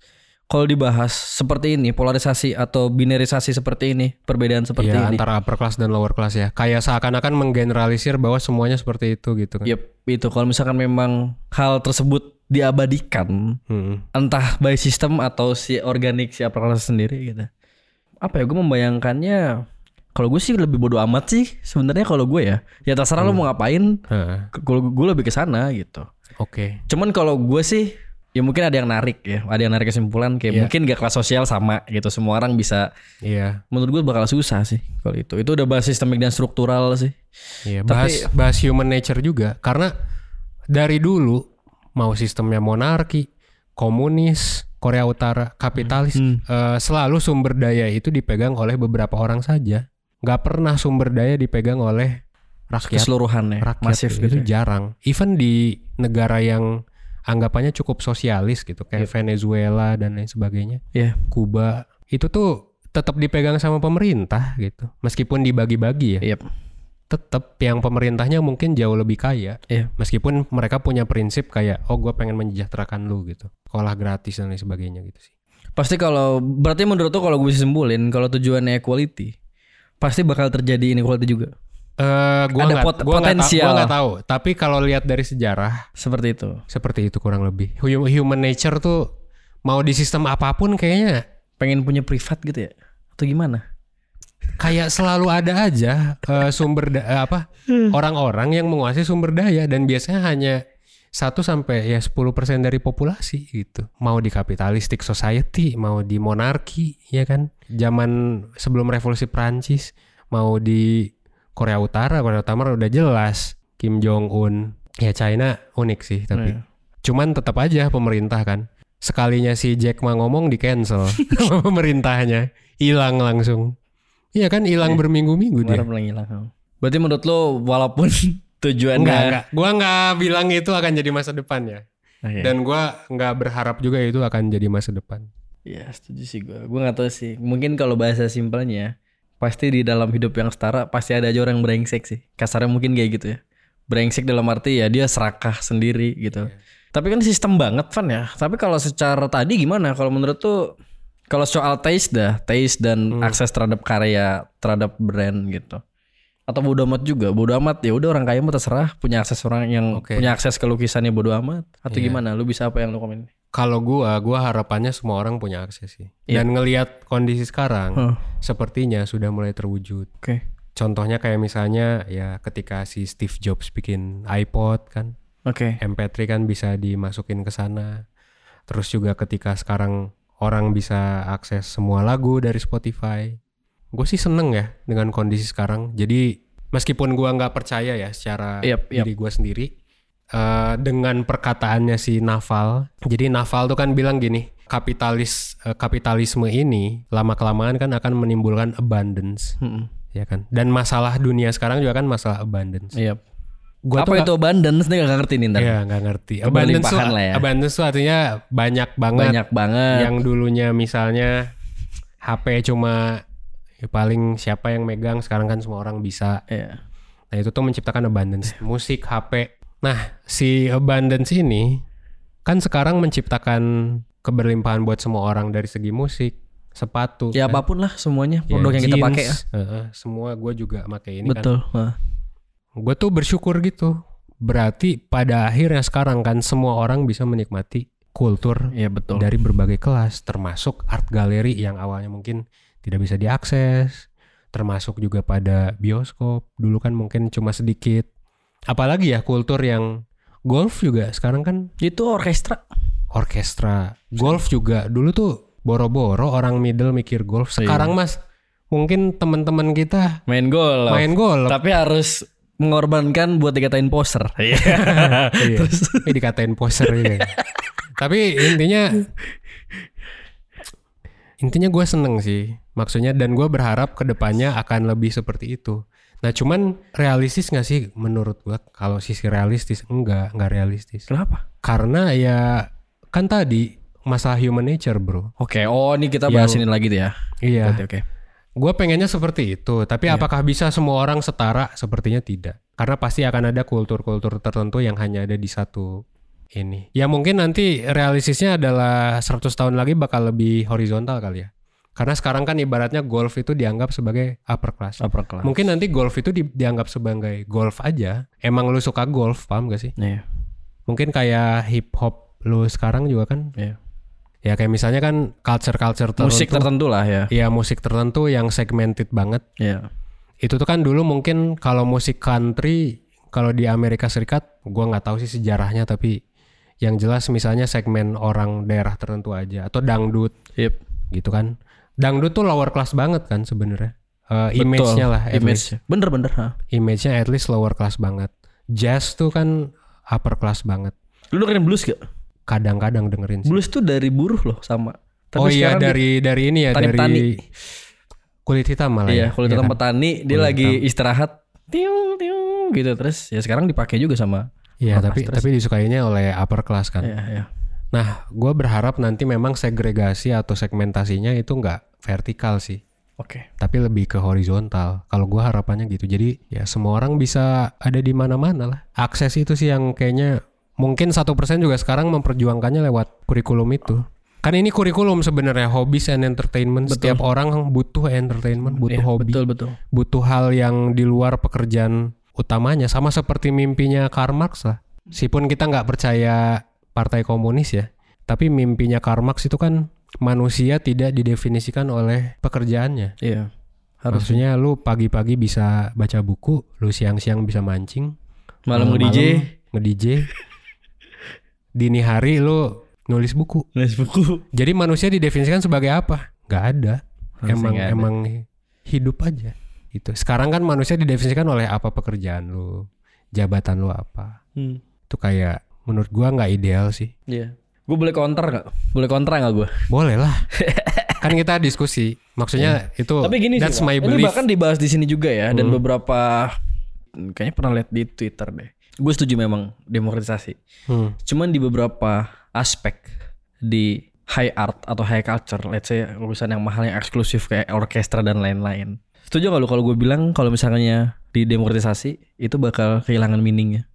Kalau dibahas seperti ini, polarisasi atau binarisasi seperti ini, perbedaan seperti ya ini. antara upper class dan lower class ya kayak seakan-akan menggeneralisir bahwa semuanya seperti itu gitu kan Yep, itu kalau misalkan memang hal tersebut diabadikan, Hmm. entah by sistem atau si organik si upper class sendiri gitu. Apa ya gue membayangkannya kalau gue sih lebih bodoh amat sih sebenarnya kalau gue ya. Ya terserah lo mau ngapain. Kalau gue lebih ke sana gitu. Oke. Cuman kalau gue sih ya mungkin ada yang narik ya, ada yang narik kesimpulan kayak Iya. mungkin gak kelas sosial sama gitu. Semua orang bisa Iya. menurut gue bakal susah sih kalau itu. Itu udah bahas sistemik dan struktural sih. Iya, bahas bahas human nature juga karena dari dulu mau sistemnya monarki, komunis, Korea Utara, kapitalis, Hmm. eh, selalu sumber daya itu dipegang oleh beberapa orang saja. Nggak pernah sumber daya dipegang oleh rakyat. Keseluruhan ya, rakyat masif itu gitu. ya. jarang. Even di negara yang anggapannya cukup sosialis gitu, kayak Venezuela dan lain sebagainya, Iya. Kuba, itu tuh tetap dipegang sama pemerintah gitu. Meskipun dibagi-bagi ya Yep. tetap yang pemerintahnya mungkin jauh lebih kaya Iya. meskipun mereka punya prinsip kayak oh gue pengen menyejahterakan lu gitu sekolah gratis dan lain sebagainya gitu sih Pasti kalau berarti menurut tuh kalau gue bisa simpulin kalau tujuannya equality pasti bakal terjadi inequality juga. eh gua Ada nggak pot- gua tahu- potensial. gua nggak tahu tapi kalau lihat dari sejarah Seperti itu. seperti itu kurang lebih Hu- human nature tuh mau di sistem apa pun kayaknya Pengen punya privat gitu ya? Atau gimana? kayak selalu ada aja eh, sumber da- eh, apa orang-orang yang menguasai sumber daya dan biasanya hanya 1 sampai ya 10% dari populasi gitu. Mau di capitalistic society, mau di monarki, ya kan? Zaman sebelum revolusi Prancis, mau di Korea Utara, Korea Utara udah jelas Kim Jong Un. Ya China unik sih tapi Iya. cuman tetap aja pemerintah kan. Sekalinya si Jack Ma ngomong di cancel sama pemerintahnya, hilang langsung. Iya kan hilang berminggu-minggu dia. Hilang. Berarti menurut lo walaupun tujuannya Enggak, enggak. Gua nggak bilang itu akan jadi masa depan ya. Oke. Dan gua nggak berharap juga itu akan jadi masa depan. Iya setuju sih gue. Gue gak tahu sih. Mungkin kalau bahasa simpelnya pasti di dalam hidup yang setara pasti ada aja orang yang brengsek sih. Kasarnya mungkin kayak gitu ya. Brengsek dalam arti ya dia serakah sendiri gitu. Tapi kan sistem banget Van ya. Tapi kalau secara tadi gimana? Kalau menurut tuh kalau soal taste dah, taste dan akses terhadap karya, terhadap brand gitu. Atau bodo amat juga, bodo amat ya udah orang kaya mau terserah punya akses orang yang Oke. punya akses ke lukisannya bodo amat atau Iya. gimana? Lu bisa apa yang lu komen? Kalau gua, gua harapannya semua orang punya akses sih. Iya. Dan ngelihat kondisi sekarang, Huh. sepertinya sudah mulai terwujud. Oke. Contohnya kayak misalnya ya ketika si Steve Jobs bikin iPod kan, Oke. MP3 kan bisa dimasukin ke sana. Terus juga ketika sekarang orang bisa akses semua lagu dari Spotify. Gue sih seneng ya dengan kondisi sekarang. Jadi meskipun gua nggak percaya ya secara Yap, yap. diri gue sendiri, eh, dengan perkataannya si Naval. Jadi Naval tuh kan bilang gini, kapitalis eh, kapitalisme ini lama kelamaan kan akan menimbulkan abundance, Mm-mm. ya kan. Dan masalah dunia sekarang juga kan masalah abundance. Iya. Gua apa itu abundance? Dia gak ngerti nih ntar. Iya nggak ngerti. Abundance tuh, lah ya. abundance tuh artinya banyak banget. Banyak banget. Yang dulunya misalnya HP cuma ya paling siapa yang megang sekarang kan semua orang bisa. Iya. Nah itu tuh menciptakan abundance. Musik, HP. Nah si abundance ini kan sekarang menciptakan keberlimpahan buat semua orang dari segi musik, sepatu, Ya kan. apa pun lah semuanya Ya, produk yang kita jeans, pakai ya. heeh, semua gue juga pakai ini kan. Betul. Nah, Gue tuh bersyukur gitu. Berarti pada akhirnya sekarang kan semua orang bisa menikmati kultur Iya betul. dari berbagai kelas, termasuk art gallery yang awalnya mungkin tidak bisa diakses, termasuk juga pada bioskop. Dulu kan mungkin cuma sedikit. Apalagi ya kultur yang golf juga sekarang kan Itu orkestra. orkestra. Golf juga dulu tuh boro-boro orang middle mikir golf. Sekarang Mas mungkin teman-teman kita Main gol. main golf. Tapi harus mengorbankan buat dikatain poser. Iya. Iya. Eh, dikatain poser ya. Tapi intinya intinya gue seneng sih maksudnya dan gue berharap ke depannya akan lebih seperti itu. Nah cuman realistis gak sih menurut gue kalau sisi realistis enggak enggak realistis Kenapa? karena ya kan tadi masalah human nature bro. Oke, oh ini kita bahas ini lagi tuh ya. Iya. Oke, oke. Gue pengennya seperti itu, tapi apakah bisa semua orang setara? Sepertinya tidak. Karena pasti akan ada kultur-kultur tertentu yang hanya ada di satu ini. Ya mungkin nanti realistisnya adalah 100 tahun lagi bakal lebih horizontal kali ya. Karena sekarang kan ibaratnya golf itu dianggap sebagai upper class. Upper class. Mungkin nanti golf itu di- dianggap sebagai golf aja. Emang lu suka golf, paham gak sih? Iya. Mungkin kayak hip hop lu sekarang juga kan. Iya. Ya kayak misalnya kan culture-culture tertentu. Musik tertentu lah ya. Iya musik tertentu yang segmented banget Iya. itu tuh kan dulu mungkin kalau musik country kalau di Amerika Serikat gua nggak tahu sih sejarahnya tapi yang jelas misalnya segmen orang daerah tertentu aja atau dangdut Yep. gitu kan dangdut tuh lower class banget kan sebenarnya Eh, image-nya lah. Image. Bener bener. Ha. image-nya at least lower class banget jazz tuh kan upper class banget Lu dengerin blues gak? kadang-kadang dengerin sih. Blues tuh dari buruh loh sama. oh iya dari dari ini ya dari petani-petani. kulit hitam malah Iya, ya kalau Iya datang kan? petani dia Kulit lagi istirahat, tiung tiung gitu terus ya sekarang dipakai juga sama. Iya, tapi tapi disukainya oleh upper class kan. Iya, iya. Nah, gue berharap nanti memang segregasi atau segmentasinya itu nggak vertikal sih, Oke. tapi lebih ke horizontal. Kalau gue harapannya gitu. Jadi ya semua orang bisa ada di mana-mana lah. Akses itu sih yang kayaknya mungkin satu persen juga sekarang memperjuangkannya lewat kurikulum itu. Kan ini kurikulum sebenarnya hobbies and entertainment. Setiap orang butuh entertainment, butuh Iya, hobi, Betul betul. butuh hal yang di luar pekerjaan utamanya. Sama seperti mimpinya Karl Marx lah. Meskipun kita nggak percaya partai komunis ya, tapi mimpinya Karl Marx itu kan manusia tidak didefinisikan oleh pekerjaannya. Iya. Harus Maksudnya lu pagi-pagi bisa baca buku, lu siang-siang bisa mancing, malam nge-DJ, nge-DJ. Dini hari lu nulis buku. nulis buku. Jadi manusia didefinisikan sebagai apa? Gak ada. Harusnya emang nggak ada. emang hidup aja. Itu. Sekarang kan manusia didefinisikan oleh apa pekerjaan lu, jabatan lu apa. Hmm. Itu kayak menurut gua nggak ideal sih. Iya. Gue boleh counter nggak? Boleh kontra nggak gue? Boleh lah. kan kita diskusi. Maksudnya itu Tapi gini that's sih, my Pak. ini belief. bahkan dibahas di sini juga ya dan beberapa kayaknya pernah lihat di Twitter deh. Gue setuju memang demokratisasi. Hmm. Cuman di beberapa aspek di high art atau high culture, let's say urusan yang mahal yang eksklusif kayak orkestra dan lain-lain. Setuju gak lu kalau gue bilang kalau misalnya di demokratisasi itu bakal kehilangan meaningnya,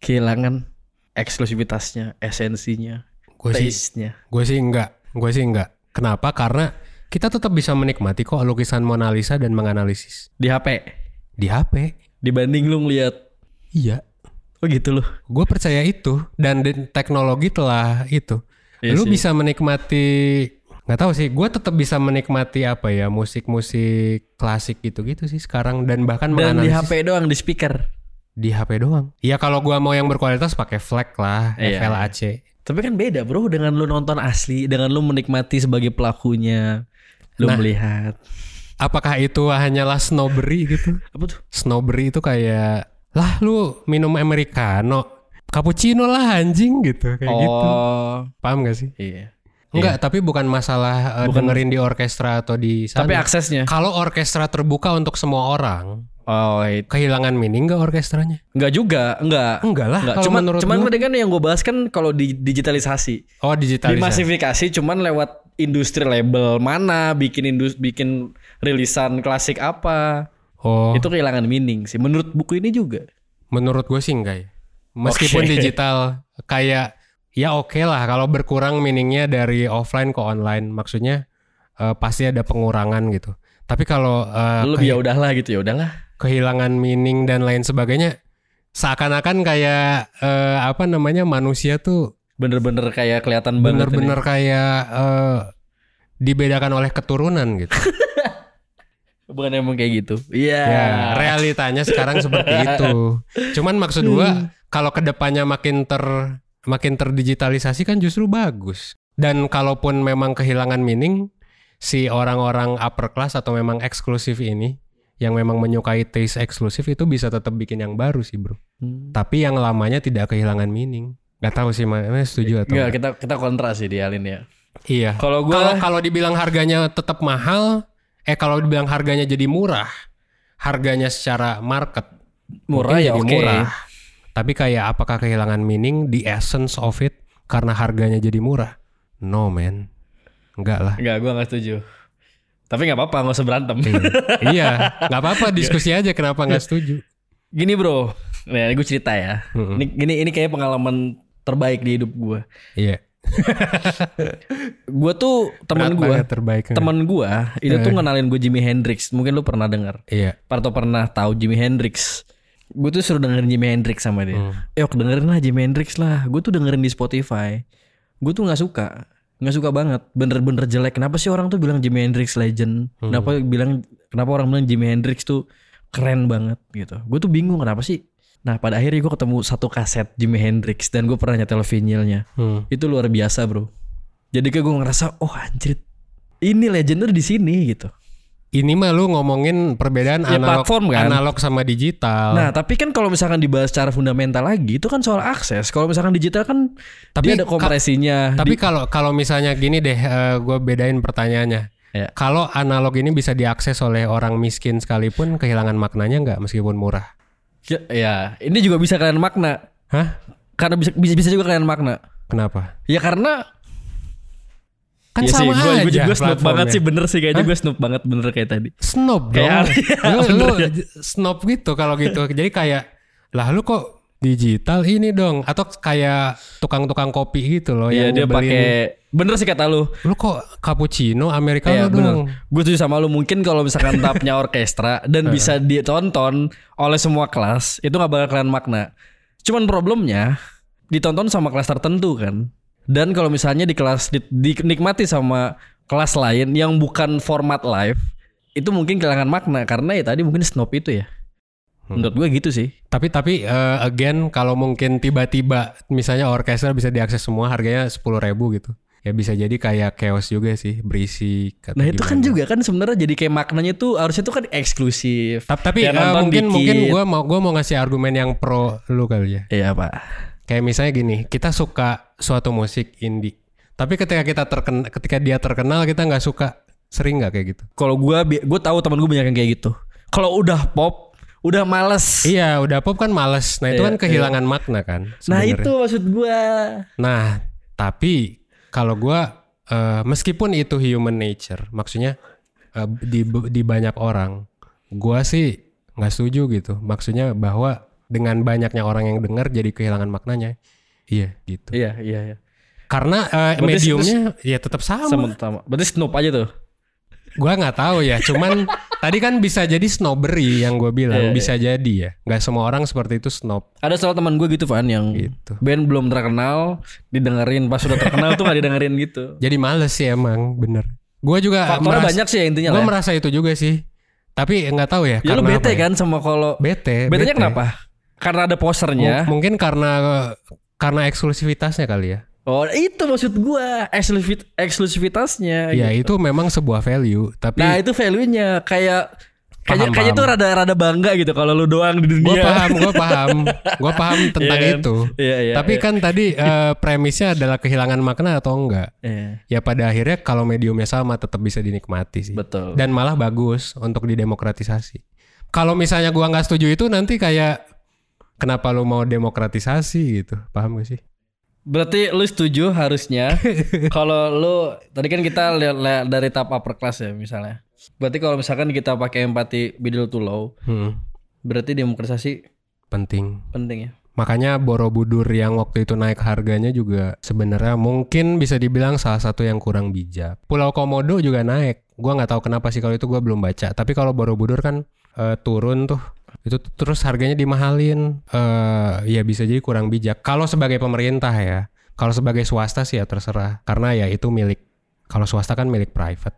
kehilangan eksklusivitasnya, esensinya, Gue sih taste-nya. gue sih enggak. Gue sih enggak. Kenapa? Karena kita tetap bisa menikmati kok lukisan Mona Lisa dan menganalisis Di HP di HP. dibanding lu ngeliat Iya. oh gitu loh. Gue percaya itu dan teknologi telah itu. Iya lu sih. bisa menikmati nggak tahu sih. Gue tetap bisa menikmati apa ya musik-musik klasik gitu-gitu sih sekarang dan bahkan Dan di HP doang di speaker. di HP doang. Iya kalau gua mau yang berkualitas pakai FLAC lah, Iya, FLAC. Tapi kan beda bro dengan lu nonton asli, dengan lu menikmati sebagai pelakunya, lu Nah. melihat. Apakah itu hanyalah snobbery gitu? Apa tuh? Snobbery itu kayak lah lu minum americano, cappuccino lah anjing gitu kayak gitu. Oh, Paham gak sih? iya. Enggak, tapi bukan masalah uh, dengerin di orkestra atau di sana. Tapi aksesnya. kalau orkestra terbuka untuk semua orang, Oh, it- kehilangan meaning gak orkestranya? enggak juga, enggak. Enggak lah. Enggak, cuman menurut cuman tadi kan yang gue bahas kan kalau di digitalisasi, oh digitalisasi. dimasifikasi cuman lewat industri label mana, bikin indus bikin rilisan klasik apa. Oh, Itu kehilangan meaning sih menurut buku ini juga. menurut gue sih enggak ya. Meskipun Oke. digital kayak ya oke lah kalau berkurang meaningnya dari offline ke online maksudnya eh, pasti ada pengurangan gitu tapi kalau eh, Lu kehi- ya udahlah gitu ya udahlah. kehilangan meaning dan lain sebagainya seakan-akan kayak eh, apa namanya manusia tuh Bener-bener kayak kelihatan banget. bener-bener kayak eh, dibedakan oleh keturunan gitu. Bukan emang kayak gitu. Iya. ya realitanya sekarang seperti itu cuman maksud gua kalau ke depannya makin ter makin terdigitalisasi kan justru bagus dan kalaupun memang kehilangan meaning si orang-orang upper class atau memang eksklusif ini yang memang menyukai taste eksklusif itu bisa tetap bikin yang baru sih bro Hmm. tapi yang lamanya tidak kehilangan meaning nggak tahu sih Ma- Ma setuju atau Enggak, kita kita kontra sih di Alin ya. iya Kalau gua kalau dibilang harganya tetap mahal eh kalau dibilang harganya jadi murah harganya secara market murah ya jadi oke. murah tapi kayak apakah kehilangan meaning? The essence of it? Karena harganya jadi murah? No man. Enggak lah. Enggak, gua nggak setuju. Tapi nggak apa-apa, nggak usah berantem. iya. Nggak apa-apa diskusi aja kenapa nggak setuju. Gini bro, nah gue cerita ya. Ini ini ini kayak pengalaman terbaik di hidup gue. iya. Gue tuh teman gue, terbaik teman gue itu tuh ngenalin gue Jimi Hendrix. Mungkin lu pernah dengar iya. Atau pernah tahu Jimi Hendrix. Gue tuh suruh dengerin Jimi Hendrix sama dia. Hmm. Yok dengerin lah Jimi Hendrix lah. Gue tuh dengerin di Spotify. Gue tuh nggak suka, nggak suka banget. Bener-bener jelek. Kenapa sih orang tuh bilang Jimi Hendrix legend? Hmm. Kenapa bilang kenapa orang bilang Jimi Hendrix tuh keren banget gitu? Gue tuh bingung kenapa sih? Nah pada akhirnya gue ketemu satu kaset Jimi Hendrix dan gue pernah nyetel vinilnya. Hmm. Itu luar biasa bro. Jadi kayak gue ngerasa, oh anjir, ini legender di sini gitu. Ini mah lu ngomongin perbedaan Ya, analog platform kan. analog sama digital Nah, tapi kan kalau misalkan dibahas secara fundamental lagi, itu kan soal akses. Kalau misalkan digital kan Tapi dia ada ka- kompresinya. Tapi Di- kalau kalau misalnya gini deh, gue bedain pertanyaannya. Ya. Kalau analog ini bisa diakses oleh orang miskin sekalipun, kehilangan maknanya nggak meskipun murah? ya, ya, ini juga bisa kalian makna. Hah? Karena bisa bisa, bisa juga kalian makna. Kenapa? Ya karena Kan ya sama sih, gua, aja. Gue juga snob banget sih bener sih kayaknya gue snob banget bener kayak tadi. Snob dong. Kayak lu, lu ya. snob gitu kalau gitu. Jadi kayak lah lu kok digital ini dong atau kayak tukang-tukang kopi gitu loh Iya yang dia pakai bener sih kata lu. lu kok cappuccino americano Iya bener. dong. Gue setuju sama lu. Mungkin kalau misalkan tahapnya orkestra dan bisa ditonton oleh semua kelas, itu nggak bakal kalian makna. Cuman problemnya ditonton sama kelas tertentu kan. Dan kalau misalnya di kelas di- dinikmati sama kelas lain yang bukan format live, itu mungkin kehilangan makna karena ya tadi mungkin snob itu ya. Hmm. Menurut gue gitu sih. Tapi tapi eh, again kalau mungkin tiba-tiba misalnya orkestra bisa diakses semua harganya sepuluh ribu gitu. Ya bisa jadi kayak chaos juga sih berisik. atau Nah itu kan gimana. juga kan sebenarnya jadi kayak maknanya tuh harusnya tuh kan eksklusif. Ta- Tapi Yang eh, mungkin dikit. mungkin gua mau gua mau ngasih argumen yang pro lu kali ya. Iya pak. Kayak misalnya gini, kita suka suatu musik indie. Tapi ketika kita terkenal, ketika dia terkenal kita nggak suka, sering nggak kayak gitu? Kalau gue gue tahu teman gue banyak yang kayak gitu. Kalau udah pop, udah males. Iya, udah pop kan males. Nah itu Iya, kan kehilangan makna kan. nah sebenarnya. itu maksud gue. Nah, tapi kalau gua eh, meskipun itu human nature, maksudnya eh, di di banyak orang, gua sih nggak setuju gitu. Maksudnya bahwa dengan banyaknya orang yang dengar jadi kehilangan maknanya. Iya, gitu. Iya iya iya. Karena Berarti mediumnya ya tetap sama. Sama sama. Berarti snoop aja tuh. Gua nggak tahu ya, cuman tadi kan bisa jadi snobbery yang gua bilang, Iya, bisa jadi ya. Nggak semua orang seperti itu snob Ada salah teman gue gitu Van yang gitu. band belum terkenal didengerin pas sudah terkenal tuh gak didengerin gitu. Jadi males sih emang, bener. Gua juga Faktornya merasa- banyak sih ya intinya Gue ya. merasa itu juga sih. Tapi nggak tahu ya. Ya lu bete ya. kan sama kalau Bete. betenya bete. kenapa? Karena ada posternya. M- mungkin karena karena eksklusivitasnya kali ya. Oh itu maksud gua eksklusivit eksklusivitasnya. Ya gitu. itu memang sebuah value. Tapi Nah itu value-nya kayak kayaknya Paham, kayaknya paham. tuh rada-rada bangga gitu kalau lu doang di gue dunia. paham, gue paham, gue paham tentang Iya kan? itu. Iya iya. Tapi kan tadi eh, premisnya adalah kehilangan makna atau enggak. Iya, Ya pada akhirnya kalau mediumnya sama tetap bisa dinikmati sih. betul. Dan malah bagus untuk didemokratisasi. Kalau misalnya gua nggak setuju itu nanti kayak kenapa lu mau demokratisasi gitu, paham gak sih? Berarti lu setuju harusnya kalau lu tadi kan kita lihat dari tahap upper class ya misalnya. Berarti kalau misalkan kita pakai empati middle to low, Hmm, berarti demokratisasi penting. penting ya. Makanya Borobudur yang waktu itu naik harganya juga sebenarnya mungkin bisa dibilang salah satu yang kurang bijak. Pulau Komodo juga naik. Gua nggak tahu kenapa sih kalau itu gua belum baca. Tapi kalau Borobudur kan eh, turun tuh itu terus harganya dimahalin. eh ya bisa jadi kurang bijak. Kalau sebagai pemerintah ya. Kalau sebagai swasta sih ya terserah. Karena ya itu milik kalau swasta kan milik private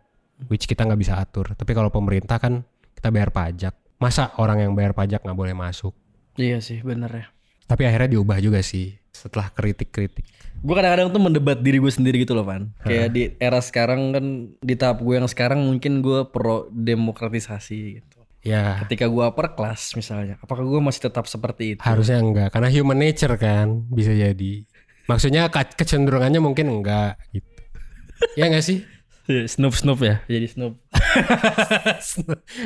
which kita nggak bisa atur. Tapi kalau pemerintah kan kita bayar pajak. Masa orang yang bayar pajak nggak boleh masuk? Iya sih bener ya. Tapi akhirnya diubah juga sih setelah kritik-kritik. Gue kadang-kadang tuh mendebat diri gue sendiri gitu loh Van. Kayak di era sekarang kan di tahap gue yang sekarang mungkin gue pro demokratisasi gitu. Ya Ketika gue upper class misalnya, apakah gue masih tetap seperti itu? harusnya enggak karena human nature kan bisa jadi. Maksudnya ke- kecenderungannya mungkin enggak gitu. ya enggak sih? Snoop Snoop ya, jadi Snoop.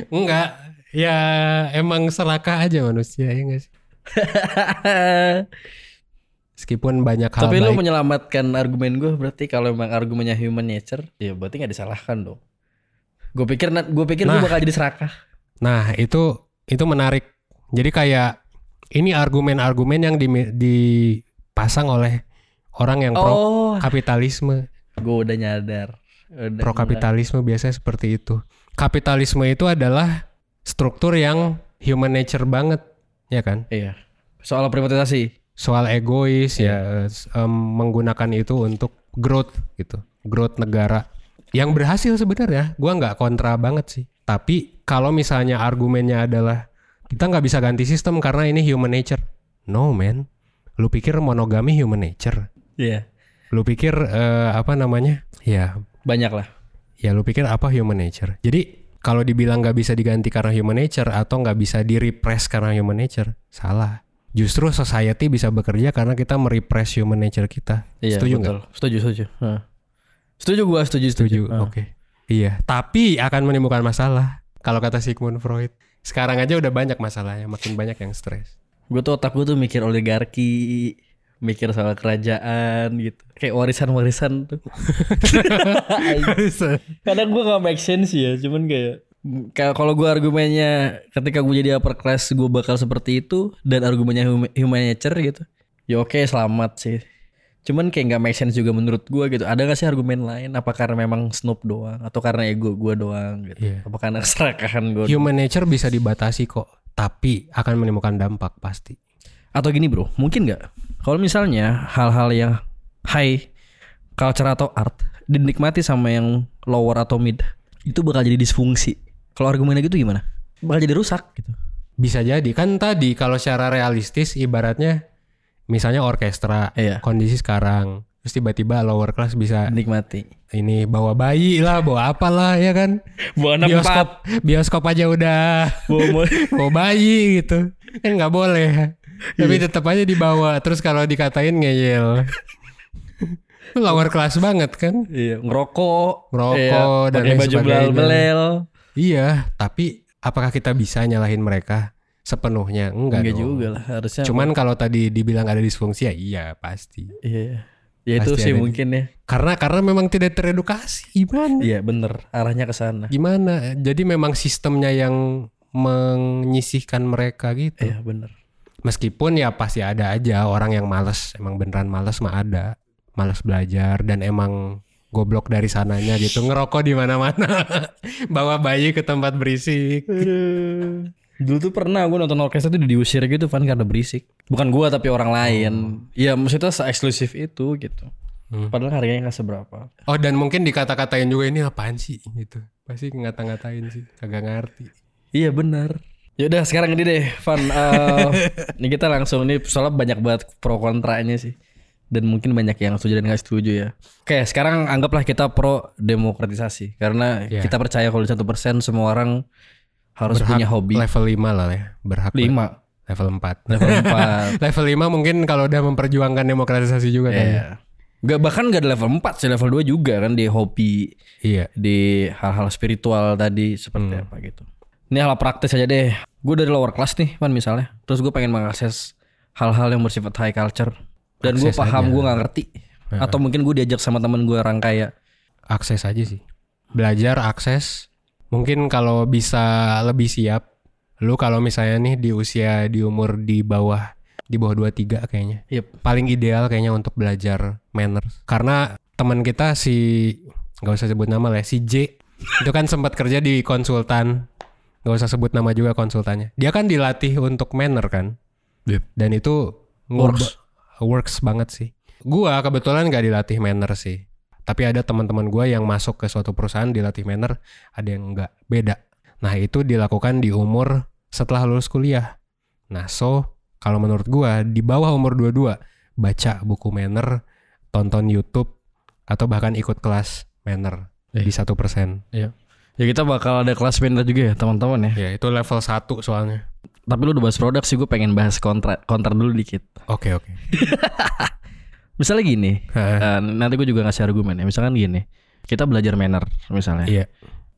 enggak. Ya emang serakah aja manusia ya enggak sih? Meskipun banyak hal Tapi lu baik. menyelamatkan argumen gue berarti kalau emang argumennya human nature, ya berarti nggak disalahkan dong. Gue pikir gue pikir gue Nah. bakal jadi serakah. Nah itu itu menarik. Jadi kayak ini argumen-argumen yang di- dipasang oleh orang yang pro Oh, kapitalisme. gue udah nyadar. Udah Pro kapitalisme biasanya seperti itu. Kapitalisme itu adalah struktur yang human nature banget, ya kan? Iya. Soal privatisasi. Soal egois ya s- em, menggunakan itu untuk growth gitu, growth negara. Yang berhasil sebenarnya, gua nggak kontra banget sih. Tapi kalau misalnya argumennya adalah kita nggak bisa ganti sistem karena ini human nature. No man, lu pikir monogami human nature? Iya. Lu pikir eh, apa namanya? Ya Banyak lah. ya lu pikir apa human nature jadi kalau dibilang nggak bisa diganti karena human nature atau nggak bisa di repress karena human nature salah justru society bisa bekerja karena kita merepress human nature kita Iya, setuju nggak. Setuju, setuju. Heeh. Setuju gue, setuju, setuju. setuju oke iya tapi akan menimbulkan masalah kalau kata Sigmund Freud sekarang aja udah banyak masalahnya makin banyak yang stres Gue tuh otak gue tuh mikir oligarki, mikir soal kerajaan gitu. Kayak warisan-warisan tuh. Kadang gue gak make sense ya, cuman kayak kalau gue argumennya ketika gue jadi upper class gue bakal seperti itu dan argumennya hum- human nature gitu. Ya oke selamat sih. Cuman kayak nggak make sense juga menurut gue gitu. Ada gak sih argumen lain? Apa karena memang Snoop doang atau karena ego gue doang gitu? Iya. Apa karena keserakahan gue? human nature bisa dibatasi kok tapi akan menimbulkan dampak pasti Atau gini bro, mungkin nggak? Kalau misalnya hal-hal yang high culture atau art dinikmati sama yang lower atau mid, itu bakal jadi disfungsi. Kalau argumennya gitu gimana? Bakal jadi rusak gitu. Bisa jadi kan tadi kalau secara realistis ibaratnya misalnya orkestra Iya. kondisi sekarang terus tiba-tiba lower class bisa Dinikmati. ini bawa bayi lah bawa apalah ya kan? Buah bioskop bioskop aja udah. Bawa bayi gitu. Kan nggak boleh. Tapi tetap aja dibawa. Terus kalau dikatain ngeyel. Lower class banget kan? Iya, ngerokok, Ngerokok iya, dan pakai baju sebagainya. belel-belel. iya tapi apakah kita bisa nyalahin mereka sepenuhnya enggak, Enggak dong. juga lah, harusnya. Cuman kalau tadi dibilang ada disfungsi ya iya pasti. iya. Ya itu Pasti sih mungkin ya. Karena karena memang tidak teredukasi gimana? Iya, bener. Arahnya ke sana. Gimana? Jadi memang sistemnya yang menyisihkan mereka gitu. Iya, bener. Meskipun ya pasti ada aja orang yang males, emang beneran males mah ada. Males belajar dan emang goblok dari sananya gitu ngerokok di mana-mana bawa bayi ke tempat berisik Dulu tuh pernah gue nonton orkestra tuh diusir gitu Van karena berisik. Bukan gua tapi orang lain. Iya maksudnya se-eksklusif itu gitu. Hmm. Padahal harganya nggak seberapa. oh dan mungkin dikata-katain juga ini apaan sih gitu pasti ngata-ngatain sih kagak ngerti Iya benar. Yaudah sekarang ini deh Van. eh, ini kita langsung ini soalnya banyak banget pro kontranya sih. Dan mungkin banyak yang setuju dan gak setuju ya. Oke sekarang anggaplah kita pro demokratisasi. Karena Iya. kita percaya kalau satu persen semua orang harus Berhak punya hobi. level 5 lah ya berhak Lima. level 4 Level empat. level 5 mungkin kalau udah memperjuangkan demokratisasi juga kan Iya. Gak bahkan gak ada level 4 sih level 2 juga kan di hobi iya di hal-hal spiritual tadi seperti Hmm. apa gitu. Ini hal praktis aja deh. Gue dari lower class nih kan misalnya. Terus gue pengen mengakses hal-hal yang bersifat high culture. Dan gue paham gue nggak ngerti. Atau mungkin gue diajak sama temen gue orang kaya. akses aja sih belajar akses mungkin kalau bisa lebih siap lu kalau misalnya nih di usia di umur di bawah di bawah 23 kayaknya. Yep. Paling ideal kayaknya untuk belajar manners. Karena teman kita si nggak usah sebut nama lah, ya, si J itu kan sempat kerja di konsultan. nggak usah sebut nama juga konsultannya. Dia kan dilatih untuk manner kan. Yep. Dan itu Works. works banget sih. Gua kebetulan nggak dilatih manner sih. Tapi ada teman-teman gua yang masuk ke suatu perusahaan dilatih manner, ada yang nggak beda. Nah itu dilakukan di umur setelah lulus kuliah. Nah so kalau menurut gua di bawah umur 22 baca buku manner, tonton YouTube atau bahkan ikut kelas manner Eh. di satu persen. Ya kita bakal ada kelas benda juga ya teman-teman ya. Ya itu level 1 soalnya. Tapi lu udah bahas produk sih gue pengen bahas kontra kontra dulu dikit. Oke oke. Misalnya gini, eh, nanti gue juga ngasih argumen ya. Misalkan gini, kita belajar manner misalnya. Iya.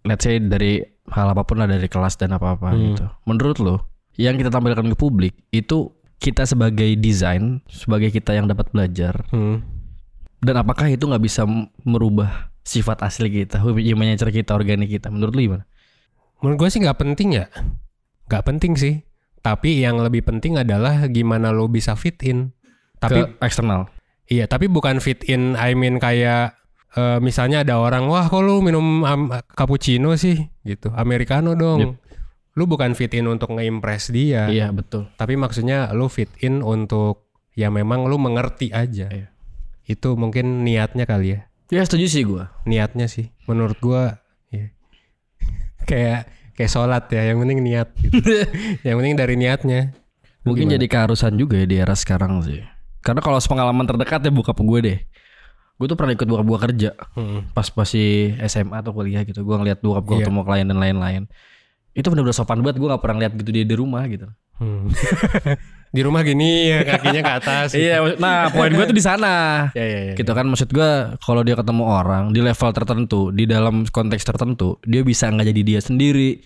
Let's say dari hal apa pun lah dari kelas dan apa-apa Hmm. gitu. Menurut lo, yang kita tampilkan ke publik itu kita sebagai desain, sebagai kita yang dapat belajar, Hmm. dan apakah itu nggak bisa merubah sifat asli kita, human nature kita, organik kita? Menurut lu gimana? Menurut gue sih nggak penting ya. Nggak penting sih. Tapi yang lebih penting adalah gimana lo bisa fit in. Tapi Ke eksternal. Iya, tapi bukan fit in. I mean kayak eh, misalnya ada orang, wah kok lu minum am- cappuccino sih, gitu, americano dong. Yep. Lu bukan fit in untuk nge-impress dia. Iya betul. Tapi maksudnya lu fit in untuk ya memang lu mengerti aja. Iya. Itu mungkin niatnya kali ya. Ya setuju sih gue. Niatnya sih. Menurut gua ya. kayak kayak sholat ya. Yang penting niat. Gitu. yang penting dari niatnya. Lu Mungkin gimana? jadi keharusan juga ya di era sekarang sih. Karena kalau pengalaman terdekat ya buka gue deh. Gue tuh pernah ikut buka buka kerja Mm-mm. pas masih SMA atau kuliah gitu. Gue ngeliat buka gue Iya. ketemu klien dan lain-lain. Itu bener-bener sopan banget. Gue gak pernah lihat gitu dia di rumah gitu. Hmm. di rumah gini ya kakinya ke atas. gitu. Iya, nah poin gue tuh di sana. Ya ya ya. Gitu kan maksud gue kalau dia ketemu orang di level tertentu, di dalam konteks tertentu, dia bisa nggak jadi dia sendiri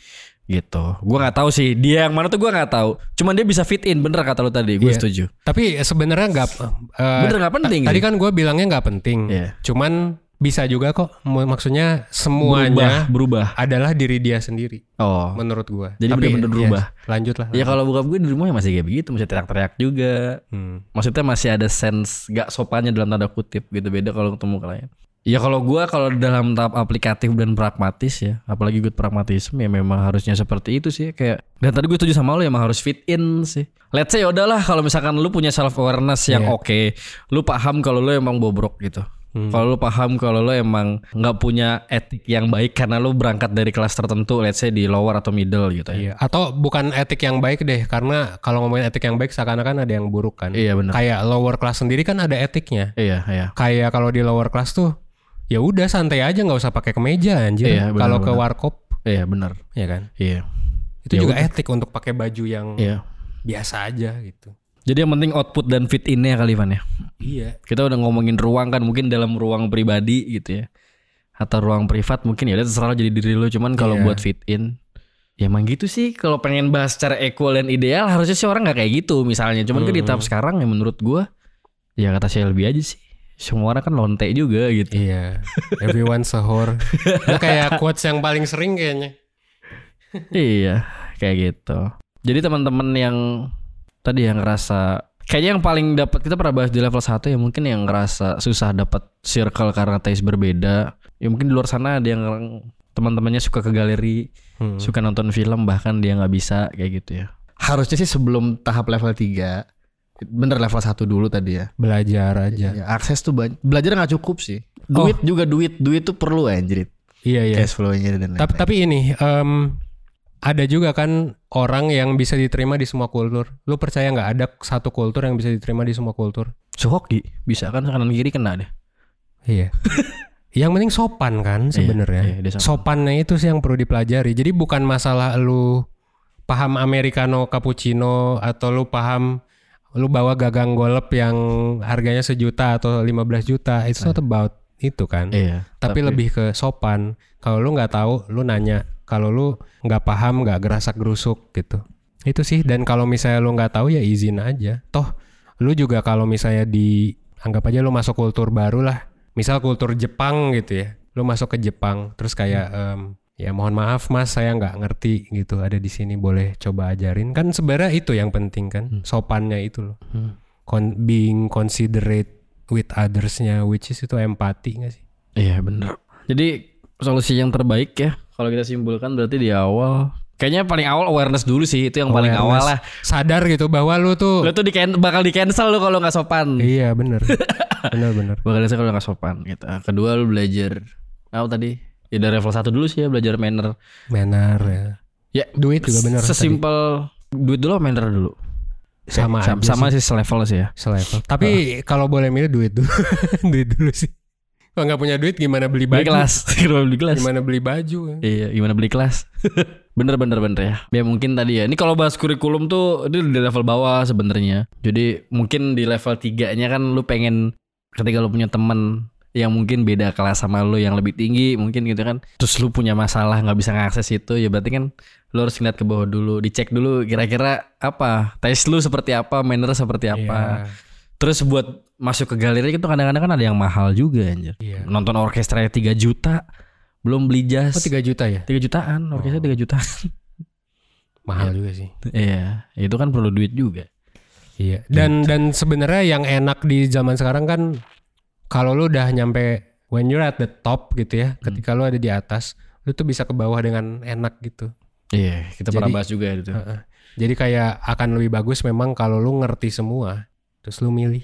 gitu. Gue nggak tahu sih dia yang mana tuh gue nggak tahu. Cuman dia bisa fit in bener kata lu tadi, gue Iya. setuju. Tapi sebenarnya nggak. eh, Bener nggak penting. Tadi kan gue bilangnya nggak penting. Iya. Cuman bisa juga kok. Maksudnya semuanya berubah, berubah. adalah diri dia sendiri. Oh. Menurut gue. Jadi bener-bener berubah. lanjut lah. Ya kalau buka gue di rumah ya masih kayak begitu, masih teriak-teriak juga. Hmm. Maksudnya masih ada sense gak sopannya dalam tanda kutip gitu beda kalau ketemu klien. Ya kalau gua kalau dalam tahap aplikatif dan pragmatis ya, apalagi gue pragmatisme ya memang harusnya seperti itu sih kayak dan tadi gue setuju sama lo ya emang harus fit in sih. Let's say ya udahlah kalau misalkan lu punya self awareness yang Iya. oke, lu paham kalau lu emang bobrok gitu. Hmm. Kalau lu paham kalau lu emang nggak punya etik yang baik karena lu berangkat dari kelas tertentu, let's say di lower atau middle gitu ya. Iya. Atau bukan etik yang baik deh, karena kalau ngomongin etik yang baik seakan-akan ada yang buruk kan. Iya benar. Kayak lower class sendiri kan ada etiknya. Iya, iya. Kayak kalau di lower class tuh ya udah santai aja nggak usah pakai kemeja anjir. Iya, kalau ke warkop Iya, benar. ya kan. Iya. Itu Ya juga udah. etik untuk pakai baju yang Iya. biasa aja gitu. Jadi yang penting output dan fit innya kali Van ya. Iya. Kita udah ngomongin ruang kan mungkin dalam ruang pribadi gitu ya. Atau ruang privat mungkin ya udah terserah jadi diri lo cuman kalau Iya. buat fit in ya emang gitu sih kalau pengen bahas secara equal dan ideal harusnya sih orang nggak kayak gitu misalnya cuman kan di Hmm. tahap sekarang ya menurut gua ya kata saya lebih aja sih semua orang kan lonte juga gitu Iya. Everyone sahur. Itu kayak quotes yang paling sering kayaknya. iya kayak gitu jadi teman-teman yang tadi yang ngerasa kayaknya yang paling dapat kita pernah bahas di level 1 ya mungkin yang ngerasa susah dapat circle karena taste berbeda ya mungkin di luar sana ada yang teman-temannya suka ke galeri Hmm. suka nonton film bahkan dia nggak bisa kayak gitu ya harusnya sih sebelum tahap level 3 bener level 1 dulu tadi ya Belajar aja. Ya, akses tuh banyak belajar nggak cukup sih duit juga duit duit tuh perlu anjir Iya iya. cash flow-nya dan Tapi lain-lain tapi ini em, ada juga kan orang yang bisa diterima di semua kultur. Lu percaya nggak ada satu kultur yang bisa diterima di semua kultur? Suhoki bisa kan kanan kiri kena deh Iya. yang penting sopan kan sebenarnya. iya, dia sopan. Sopannya itu sih yang perlu dipelajari. Jadi bukan masalah lu paham americano cappuccino atau lu paham lu bawa gagang golep yang harganya sejuta atau 15 juta. It's not about itu kan. iya tapi, lebih ke sopan. Kalau lu nggak tahu, lu nanya. Kalau lu nggak paham, nggak gerasak gerusuk gitu. Itu sih. Dan kalau misalnya lu nggak tahu ya izin aja. Toh, lu juga kalau misalnya di anggap aja lu masuk kultur baru lah. Misal kultur Jepang gitu ya. Lu masuk ke Jepang, terus kayak em, ya mohon maaf mas saya nggak ngerti gitu ada di sini boleh coba ajarin kan sebenarnya itu yang penting kan Hmm. sopannya itu loh Hmm. Con- being considerate with othersnya which is itu empati gak sih Iya bener. Jadi solusi yang terbaik ya kalau kita simpulkan berarti di awal kayaknya paling awal awareness dulu sih itu yang paling awal lah. sadar gitu bahwa lu tuh Lo tuh di bakal di cancel lo kalau nggak sopan. iya bener bener bener Bakal di kalau nggak sopan gitu. Kedua lu belajar apa tadi? Ya dari level 1 dulu sih ya belajar manner. manner ya Ya duit juga bener Sesimpel duit dulu manner dulu? sama sama, aja sama sih selevel sih ya. selevel tapi kalau boleh milih duit dulu duit dulu sih kalau nggak punya duit gimana beli Beli baju kelas, gimana beli kelas? gimana beli baju Iya, gimana beli kelas? bener bener bener ya. Ya mungkin tadi ya. Ini kalau bahas kurikulum tuh itu di level bawah sebenarnya. Jadi mungkin di level 3-nya kan lu pengen ketika lu punya temen yang mungkin beda kelas sama lu yang lebih tinggi mungkin gitu kan. Terus lu punya masalah nggak bisa ngakses itu ya berarti kan lu harus ngeliat ke bawah dulu, dicek dulu kira-kira apa, tes lu seperti apa, manner seperti apa. Iya. Terus buat masuk ke galeri itu kadang-kadang kan ada yang mahal juga anjir. Iya. Nonton orkestra 3 juta, belum beli jas. Oh 3 juta ya? 3 jutaan, orkestra 3 jutaan. Mahal juga sih. Iya, itu kan perlu duit juga. Iya. Dan dan sebenarnya yang enak di zaman sekarang kan kalau lu udah nyampe when you're at the top gitu ya, ketika lu ada di atas, lu tuh bisa ke bawah dengan enak gitu. Iya, kita Jadi- pernah bahas juga itu. Heeh. Jadi kayak akan lebih bagus memang kalau lu ngerti semua, terus lu milih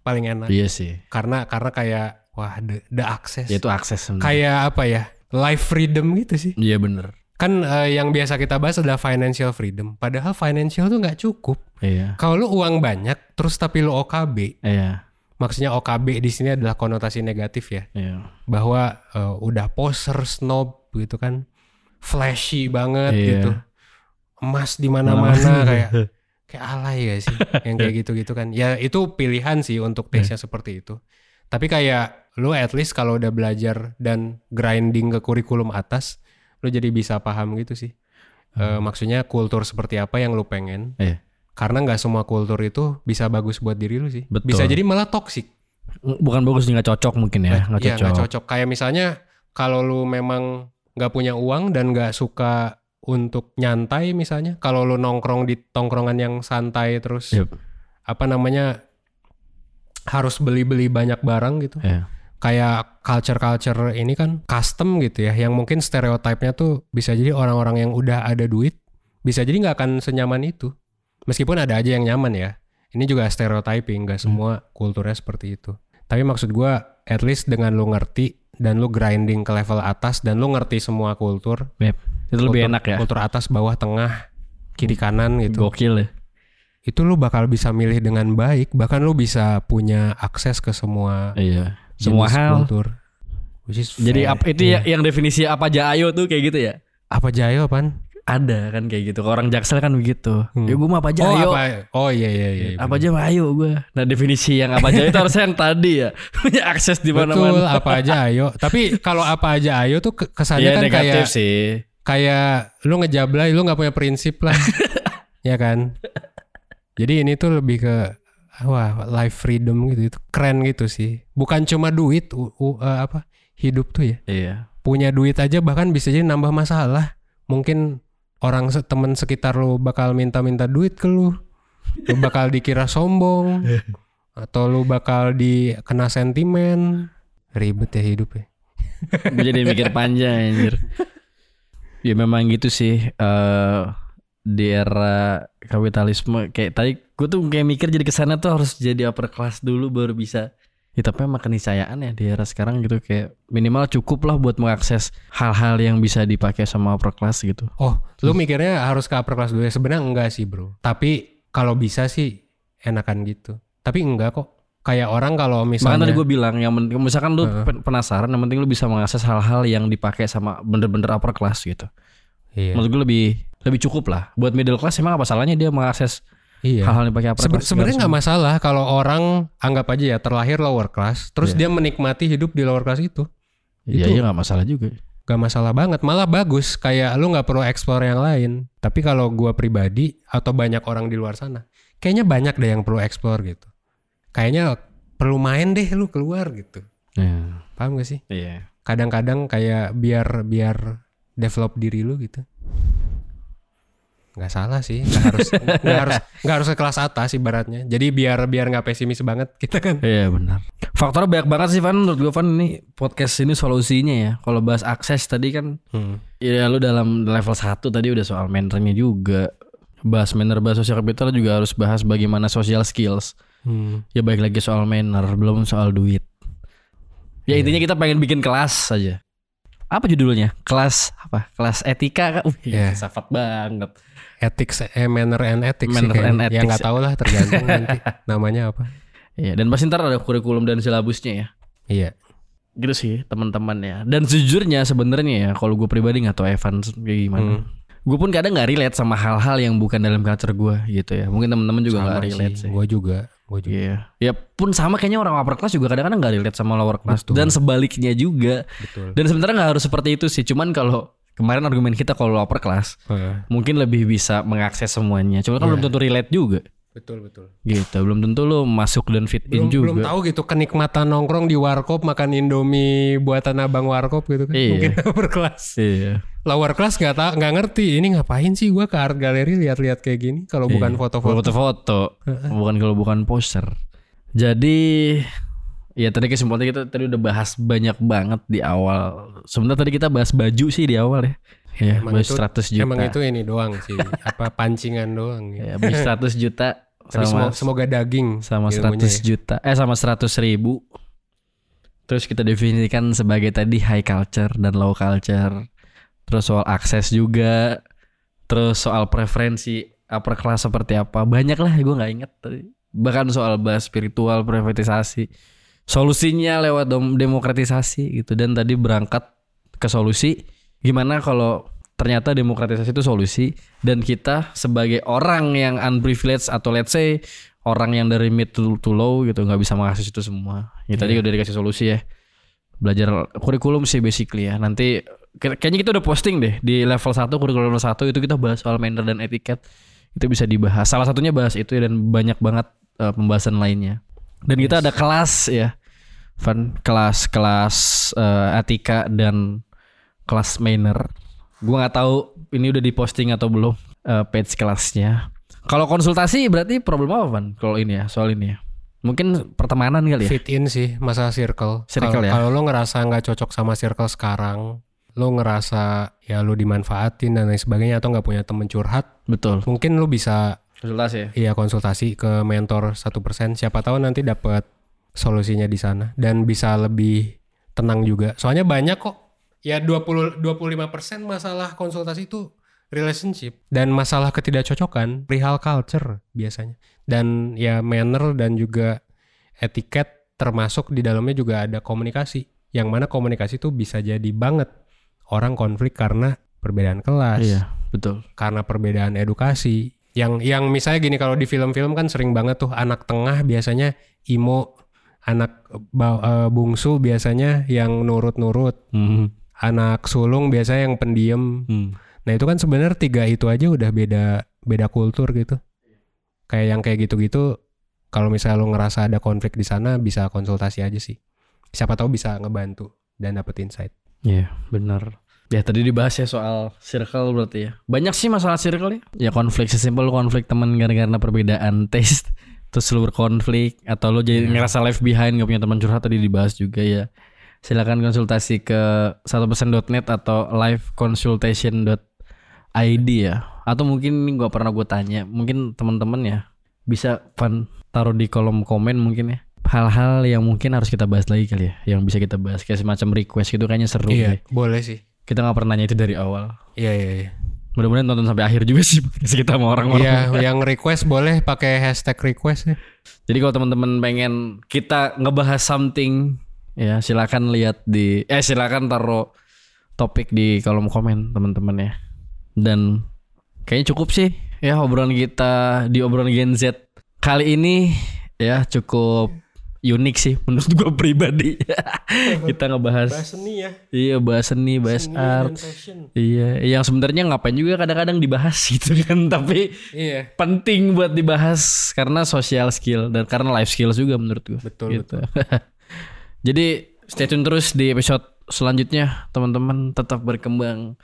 paling enak. Iya sih. Karena karena kayak wah the, the access. Ya itu akses sebenarnya. Kayak apa ya? Life freedom gitu sih. Iya bener. Kan eh, yang biasa kita bahas adalah financial freedom. Padahal financial tuh nggak cukup. Iya. Kalau lu uang banyak, terus tapi lu OKB, Iya. Maksudnya OKB di sini adalah konotasi negatif ya, Iya. bahwa eh, udah poser snob gitu kan, flashy banget Iya. gitu, emas di mana-mana kayak kayak alay gak sih, yang kayak gitu-gitu kan. Ya itu pilihan sih untuk taste-nya seperti itu. Tapi kayak lu at least kalau udah belajar dan grinding ke kurikulum atas, lu jadi bisa paham gitu sih. Eh, maksudnya kultur seperti apa yang lu pengen. Iya. Karena nggak semua kultur itu bisa bagus buat diri lu sih. Betul. Bisa jadi malah toksik. Bukan bagus nggak cocok mungkin ya, nggak Iya cocok. nggak cocok. Kayak misalnya kalau lu memang nggak punya uang dan nggak suka untuk nyantai misalnya, kalau lu nongkrong di tongkrongan yang santai terus Yep. apa namanya harus beli-beli banyak barang gitu. Iya. Kayak culture-culture ini kan custom gitu ya, yang mungkin stereotipnya tuh bisa jadi orang-orang yang udah ada duit bisa jadi nggak akan senyaman itu. Meskipun ada aja yang nyaman ya. Ini juga stereotyping, nggak semua kulturnya seperti itu. Tapi maksud gua, at least dengan lu ngerti dan lu grinding ke level atas dan lu ngerti semua kultur, Yep. Itu lebih kultur- enak ya. Kultur atas, bawah, tengah, kiri kanan gitu. Gokil ya. Itu lu bakal bisa milih dengan baik, bahkan lu bisa punya akses ke semua Iya. Semua hal. kultur. Which is Jadi fair. apa itu ya yang definisi apa aja ayo tuh kayak gitu ya? apa jayo apaan? Ada kan kayak gitu. Orang jaksel kan begitu. Hmm. Ya gue mah apa aja Oh ayo. apa? Oh iya iya iya. apa aja mah ayo gue. Nah definisi yang apa aja itu harusnya yang tadi ya. Punya akses di Betul, mana-mana. apa aja ayo. Tapi kalau apa aja ayo tuh ke- kesannya Iya kan negatif kayak sih. kayak lu ngejablay, lu nggak punya prinsip lah. ya kan? Jadi ini tuh lebih ke wah, life freedom gitu itu keren gitu sih. Bukan cuma duit u- u- eh, apa? Hidup tuh ya. Iya. Punya duit aja bahkan bisa jadi nambah masalah. Mungkin orang temen sekitar lu bakal minta-minta duit ke lu. Lu bakal dikira sombong atau lu bakal dikena sentimen. Ribet ya hidup ya. Gue jadi mikir panjang anjir. Ya memang gitu sih eh di era kapitalisme kayak tadi gue tuh kayak mikir jadi ke sana tuh harus jadi upper class dulu baru bisa ya tapi emang keniscayaan ya di era sekarang gitu kayak minimal cukup lah buat mengakses hal-hal yang bisa dipakai sama upper class gitu Oh, lu mikirnya harus ke upper class dulu ya? Sebenarnya enggak sih bro. Tapi kalau bisa sih enakan gitu. Tapi enggak kok. Kayak orang kalau Makanya misalnya tadi gue bilang yang penting misalkan lu pen- penasaran yang penting lu bisa mengakses hal-hal yang dipakai sama bener-bener upper class gitu. iya, Menurut gue lebih lebih cukup lah. Buat middle class emang apa salahnya dia mengakses iya. hal-hal yang dipakai upper Sebe- class? Sebenarnya nggak masalah kalau orang anggap aja ya terlahir lower class, terus Iya. dia menikmati hidup di lower class itu, Iya itu- iya nggak masalah juga. gak masalah banget. Malah bagus. Kayak lu nggak perlu explore yang lain. Tapi kalau gua pribadi atau banyak orang di luar sana, kayaknya banyak deh yang perlu explore gitu. Kayaknya perlu main deh lu keluar gitu. Iya. Paham gak sih? Iya. kadang-kadang kayak biar biar develop diri lu gitu nggak salah sih nggak harus nggak harus nggak harus ke kelas atas ibaratnya jadi biar biar nggak pesimis banget kita kan Iya benar. Faktornya banyak banget sih Van menurut gue Van ini podcast ini solusinya ya. Kalau bahas akses tadi kan Hmm. ya lu dalam level 1 tadi udah soal mannernya juga. Bahas manner, bahas social capital juga harus bahas bagaimana social skills. Hmm. Ya baik lagi soal manner, belum soal duit. Ya intinya kita pengen bikin kelas saja. Apa judulnya? Kelas apa? Kelas etika kan? Uh, Iya. filsafat banget. Ethics eh, manner and ethics sih Manner and kayaknya. ya ethics. nggak tahu lah tergantung nanti namanya apa Iya, dan pasti ntar ada kurikulum dan silabusnya ya. iya gitu sih teman-teman ya dan sejujurnya sebenarnya ya kalau gue pribadi nggak tahu Evan kayak gimana Hmm. gue pun kadang nggak relate sama hal-hal yang bukan dalam culture gue gitu ya mungkin teman-teman juga nggak relate sih gue juga gue juga Iya, ya pun sama kayaknya orang upper class juga kadang-kadang nggak relate sama lower class Betul. dan sebaliknya juga. betul Dan sebenarnya nggak harus seperti itu sih. Cuman kalau kemarin argumen kita kalau lower class Heeh. mungkin lebih bisa mengakses semuanya. Cuma kan Iya. belum tentu relate juga. betul betul Gitu, belum tentu lo masuk dan fit in belum belum juga. tahu gitu kenikmatan nongkrong di warkop makan indomie buatan abang warkop gitu kan Iya. mungkin upper class Iya. lower class nggak tahu nggak ngerti ini ngapain sih gue ke art gallery lihat-lihat kayak gini kalau bukan Iya. foto-foto foto-foto bukan kalau bukan poster jadi ya tadi kesimpulannya kita tadi udah bahas banyak banget di awal. Sebenarnya tadi kita bahas baju sih di awal ya. Ya Emang itu- 100 juta. emang itu ini doang sih. Apa pancingan doang ya, bahas 100 juta Tapi sama semoga, semoga daging sama 100 ilmunya ya. juta. Eh sama 100 ribu. Terus kita definisikan sebagai tadi high culture dan low culture. Terus soal akses juga. Terus soal preferensi upper class seperti apa. Banyak lah gue nggak inget tadi. Bahkan soal bahas spiritual privatisasi solusinya lewat demokratisasi gitu dan tadi berangkat ke solusi gimana kalau ternyata demokratisasi itu solusi dan kita sebagai orang yang unprivileged atau let's say orang yang dari mid to, to low gitu nggak bisa mengakses itu semua. Ya tadi udah dikasih solusi ya. Belajar kurikulum sih basically ya. Nanti kay- kayaknya kita udah posting deh di level 1 kurikulum level 1 itu kita bahas soal manner dan etiket. Itu bisa dibahas. Salah satunya bahas itu ya, dan banyak banget eh, pembahasan lainnya. Dan kita ada kelas ya. Van kelas kelas eh, etika dan kelas manner. Gua nggak tahu ini udah diposting atau belum eh, page kelasnya. Kalau konsultasi berarti problem apa Van? Kalau ini ya soal ini ya. Mungkin pertemanan kali ya. fit in sih masalah circle. Circle Kalau- ya. Kalau lo ngerasa nggak cocok sama circle sekarang, lo ngerasa ya lo dimanfaatin dan lain sebagainya atau nggak punya temen curhat, Betul. mungkin lo bisa Konsultasi ya. iya konsultasi ke mentor 1%. Siapa tahu nanti dapat solusinya di sana dan bisa lebih tenang juga. Soalnya banyak kok. Ya 20 25% masalah konsultasi itu relationship dan masalah ketidakcocokan perihal culture biasanya. Dan ya manner dan juga etiket termasuk di dalamnya juga ada komunikasi. Yang mana komunikasi itu bisa jadi banget orang konflik karena perbedaan kelas Iya, betul. karena perbedaan edukasi. Yang yang misalnya gini kalau di film-film kan sering banget tuh anak tengah biasanya imo, anak eh, bungsu biasanya yang nurut-nurut, Hmm. anak sulung biasanya yang pendiam. Hmm. Nah, itu kan sebenarnya tiga itu aja udah beda beda kultur gitu. Kayak yang kayak gitu-gitu kalau misalnya lo ngerasa ada konflik di sana bisa konsultasi aja sih. Siapa tahu bisa ngebantu dan dapet insight. Iya, benar. Ya tadi dibahas ya soal circle berarti ya. Banyak sih masalah circle ya. Ya konflik sesimpel konflik teman gara-gara perbedaan taste. Terus lu berkonflik atau lu jadi ngerasa left behind gak punya teman curhat tadi dibahas juga ya. Silakan konsultasi ke 1%.net atau liveconsultation.id ya. Atau mungkin ini gak pernah gue tanya, mungkin teman-teman ya bisa fan taruh di kolom komen mungkin ya hal-hal yang mungkin harus kita bahas lagi kali ya yang bisa kita bahas kayak semacam request gitu kayaknya seru Iya, deh. boleh sih. Kita nggak pernah nanya itu dari awal Iya, iya, iya. mudah-mudahan nonton sampai akhir juga sih podcast kita sama orang-orang Iya, yang request boleh pakai hashtag request ya. jadi kalau teman-teman pengen kita ngebahas something ya silakan lihat di eh silakan taruh topik di kolom komen teman-teman ya dan kayaknya cukup sih ya obrolan kita di obrolan Gen Z kali ini ya cukup unik sih menurut gue pribadi kita ngebahas seni ya. iya bahas seni bahas art fashion. iya yang sebenarnya ngapain juga kadang-kadang dibahas gitu kan tapi Iya. penting buat dibahas karena social skill dan karena life skills juga menurut gue Betul, gitu. jadi stay tune terus di episode selanjutnya teman-teman tetap berkembang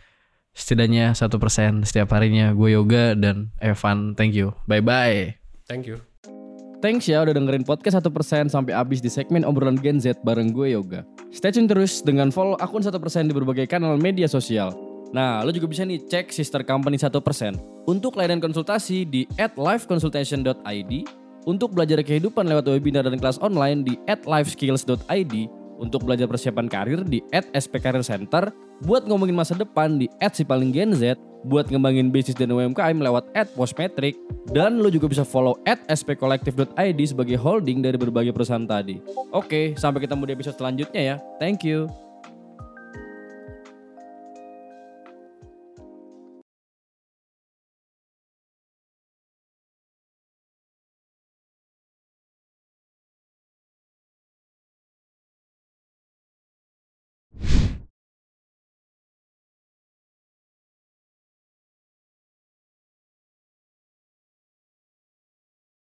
setidaknya satu persen setiap harinya. Gue Yoga dan Evan. Thank you. Bye bye. Thank you. Thanks ya udah dengerin podcast 1% sampai habis di segmen obrolan Gen Z bareng gue Yoga. Stay tune terus dengan follow akun 1% di berbagai kanal media sosial. Nah, lo juga bisa nih cek sister company 1%. Untuk layanan konsultasi di at liveconsultation.id, untuk belajar kehidupan lewat webinar dan kelas online di at liveskills.id, untuk belajar persiapan karir di at SP buat ngomongin masa depan di at si paling Gen Z, buat ngembangin bisnis dan UMKM lewat at Postmetric, dan lo juga bisa follow at spkolektif.id sebagai holding dari berbagai perusahaan tadi. Oke, sampai ketemu di episode selanjutnya ya. Thank you.